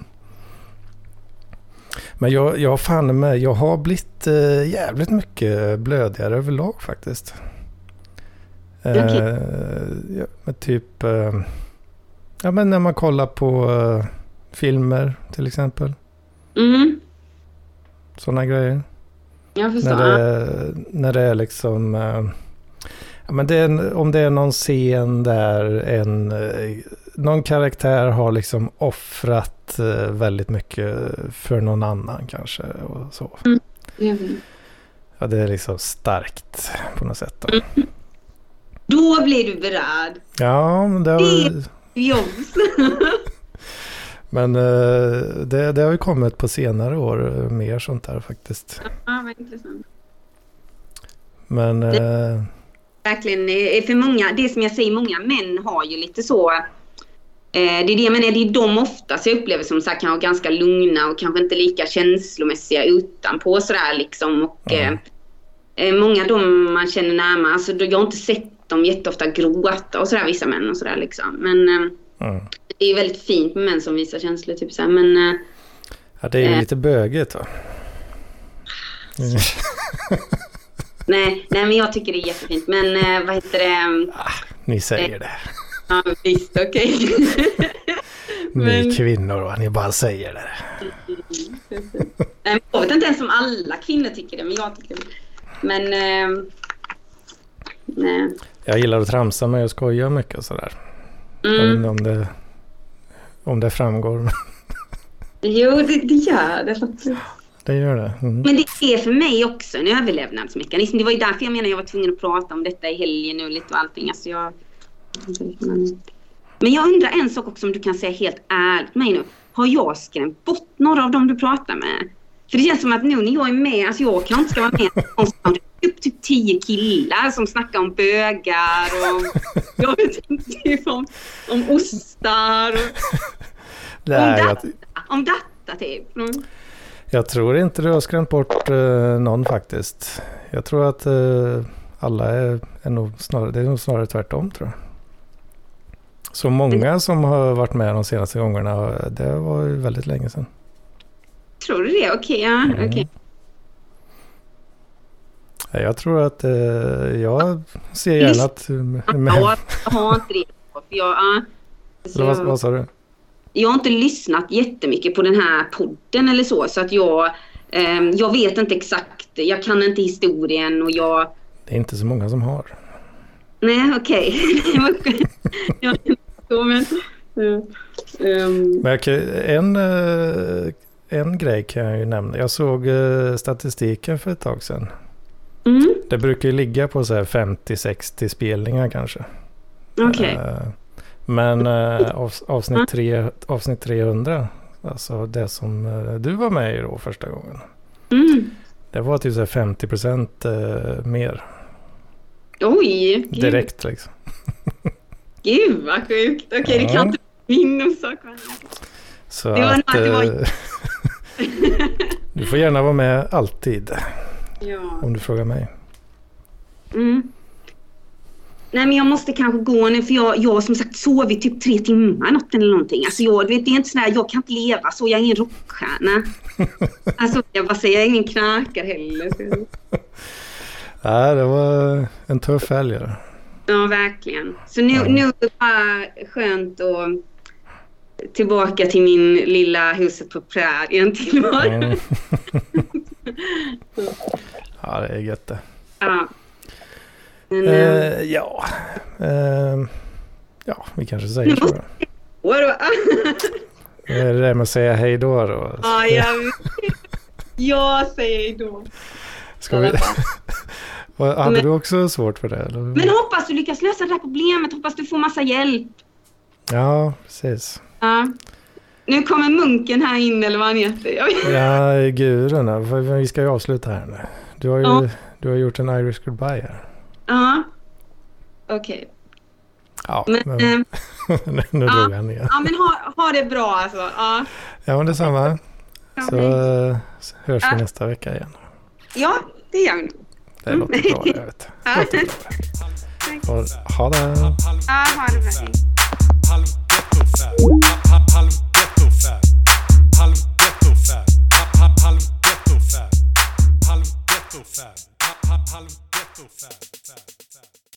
Speaker 2: Men jag, jag fan med, jag har blivit eh, jävligt mycket blödigare överlag faktiskt. Eh,
Speaker 3: Okej.
Speaker 2: ja, men typ, eh, ja men när man kollar på eh, filmer till exempel.
Speaker 3: Mm,
Speaker 2: Sådana grejer.
Speaker 3: jag förstår.
Speaker 2: När det, är- när det är liksom... Ja, men det är, en- om det är någon scen där en, eh, någon karaktär har liksom offrat eh, väldigt mycket för någon annan kanske. Och så.
Speaker 3: Mm.
Speaker 2: Ja, det är liksom starkt på något sätt. Då.
Speaker 3: Då blir du beredd.
Speaker 2: Ja, men det har,
Speaker 3: Jobbs.
Speaker 2: men eh, det, det har ju kommit på senare år mer sånt där faktiskt.
Speaker 3: ja, vad intressant.
Speaker 2: Men eh,
Speaker 3: Verkligen, eh, för många, det som jag säger, många män har ju lite så eh, det är det jag menar, det är de oftast jag upplever som så här, kan vara ganska lugna och kanske inte lika känslomässiga utanpå sådär liksom. Och,
Speaker 2: Mm.
Speaker 3: eh, eh, många av dem man känner närmare, alltså jag har inte sett dem jätteofta gråta och sådär, vissa män och sådär liksom. Men eh,
Speaker 2: mm.
Speaker 3: det är väldigt fint med män som visar känslor typ såhär, men eh,
Speaker 2: ja, det är ju lite bögigt va?
Speaker 3: Nej, nej men jag tycker det är jättefint. Men eh, vad heter det?
Speaker 2: Ni säger det.
Speaker 3: Ja visst, okej.
Speaker 2: Ni
Speaker 3: Men-
Speaker 2: kvinnor va, ni bara säger det.
Speaker 3: Nej, Jag vet inte ens om alla kvinnor tycker det, men jag tycker det. Men... Eh, nej.
Speaker 2: Jag gillar att tramsa mig och skoja mycket och sådär. Jag vet
Speaker 3: Mm.
Speaker 2: inte om det, om det framgår.
Speaker 3: Jo, det, det gör det faktiskt.
Speaker 2: Det gör det. Mm.
Speaker 3: Men det är för mig också en överlevnadsmekanism. Det var ju därför jag menar jag var tvungen att prata om detta i helgen nu lite och allting. Alltså jag... Men, jag undrar en sak också om du kan säga helt ärligt mig nu. Har jag skrämt bort några av dem du pratar med? För det känns som att nu när jag är med, alltså jag kanske inte ska vara med någonstans. Upp typ tio killar som snackar om bögar och jag vet inte, typ om, om ostar och
Speaker 2: Nej,
Speaker 3: om,
Speaker 2: jag,
Speaker 3: data, om data typ. Mm.
Speaker 2: Jag tror inte du har skrämt bort eh, någon faktiskt. Jag tror att eh, alla är, är nog snarare, det är nog snarare tvärtom tror jag. Så många som har varit med de senaste gångerna, det var ju väldigt länge sedan.
Speaker 3: Tror du det? Okej, ja.
Speaker 2: Mm. Ja, Jag tror att eh, jag ser gärna att...
Speaker 3: Ja, jag har inte det. Jag. Så
Speaker 2: vad sa du?
Speaker 3: Jag har inte lyssnat jättemycket på den här podden eller så. Så att jag, ehm, jag vet inte exakt. Jag kan inte historien och jag...
Speaker 2: Det är inte så många som har.
Speaker 3: Nej, okej. Skönt. Jag så, men...
Speaker 2: kan, en, eh, en grej kan jag ju nämna. Jag såg eh, statistiken för ett tag sedan.
Speaker 3: mm,
Speaker 2: Det brukar ju ligga på så här 50-60 spelningar kanske.
Speaker 3: okej.
Speaker 2: Eh, Men eh, avs- avsnitt, tre, avsnitt 300, alltså det som eh, du var med i då första gången.
Speaker 3: Mm.
Speaker 2: Det var typ så här 50 procent eh, mer
Speaker 3: Oj! Gud,
Speaker 2: direkt liksom.
Speaker 3: Gud vad sjukt. Okej, det
Speaker 2: Ja.
Speaker 3: kan inte vara min orsak.
Speaker 2: Så
Speaker 3: Det var
Speaker 2: att,
Speaker 3: det var-
Speaker 2: du får gärna vara med alltid
Speaker 3: Ja.
Speaker 2: om du frågar mig.
Speaker 3: Mm. Nej men jag måste kanske gå nu för jag, jag har som sagt sovit typ tre timmar natt eller någonting. Alltså jag, vet, det är inte sådär, jag kan inte leva så, jag är ingen rockstjärna. Alltså jag bara säger, jag är ingen knarkare heller. Så.
Speaker 2: Nej, det var en tuff helg.
Speaker 3: Ja verkligen. Så nu, nu är det bara skönt att tillbaka till min lilla huset på prärien tillvaro.
Speaker 2: Mm. ja, det är gött det.
Speaker 3: Ja. Men, eh,
Speaker 2: Eh, ja. Eh, ja, vi kanske säger så. då.
Speaker 3: vadå?
Speaker 2: Det är det med att säga hej då. då.
Speaker 3: Ja, jag. Jag säger då.
Speaker 2: Ska vi, hade
Speaker 3: Men-
Speaker 2: du också svårt för det? Eller?
Speaker 3: Men hoppas du lyckas lösa det här problemet. Hoppas du får massa hjälp.
Speaker 2: Ja, precis.
Speaker 3: Ja. Nu kommer munken här in eller vad han heter.
Speaker 2: Ja, för Vi ska ju avsluta här nu. Du har ju
Speaker 3: Ja.
Speaker 2: du har gjort en Irish goodbye här.
Speaker 3: Ja. Okej.
Speaker 2: Ja,
Speaker 3: Men,
Speaker 2: men,
Speaker 3: eh,
Speaker 2: nu, nu
Speaker 3: ja.
Speaker 2: drog han igen.
Speaker 3: ja, men ha, ha det bra alltså. Ja,
Speaker 2: Ja, men detsamma. Så
Speaker 3: Okej.
Speaker 2: eh, hörs vi
Speaker 3: Ja.
Speaker 2: nästa vecka igen.
Speaker 3: ja det gör vi.
Speaker 2: Det låter bra, jag vet.
Speaker 3: Ja.
Speaker 2: Låter bra. tack.
Speaker 5: Och ha det.
Speaker 2: Ja, ha det bra.
Speaker 6: halv so fat. fast.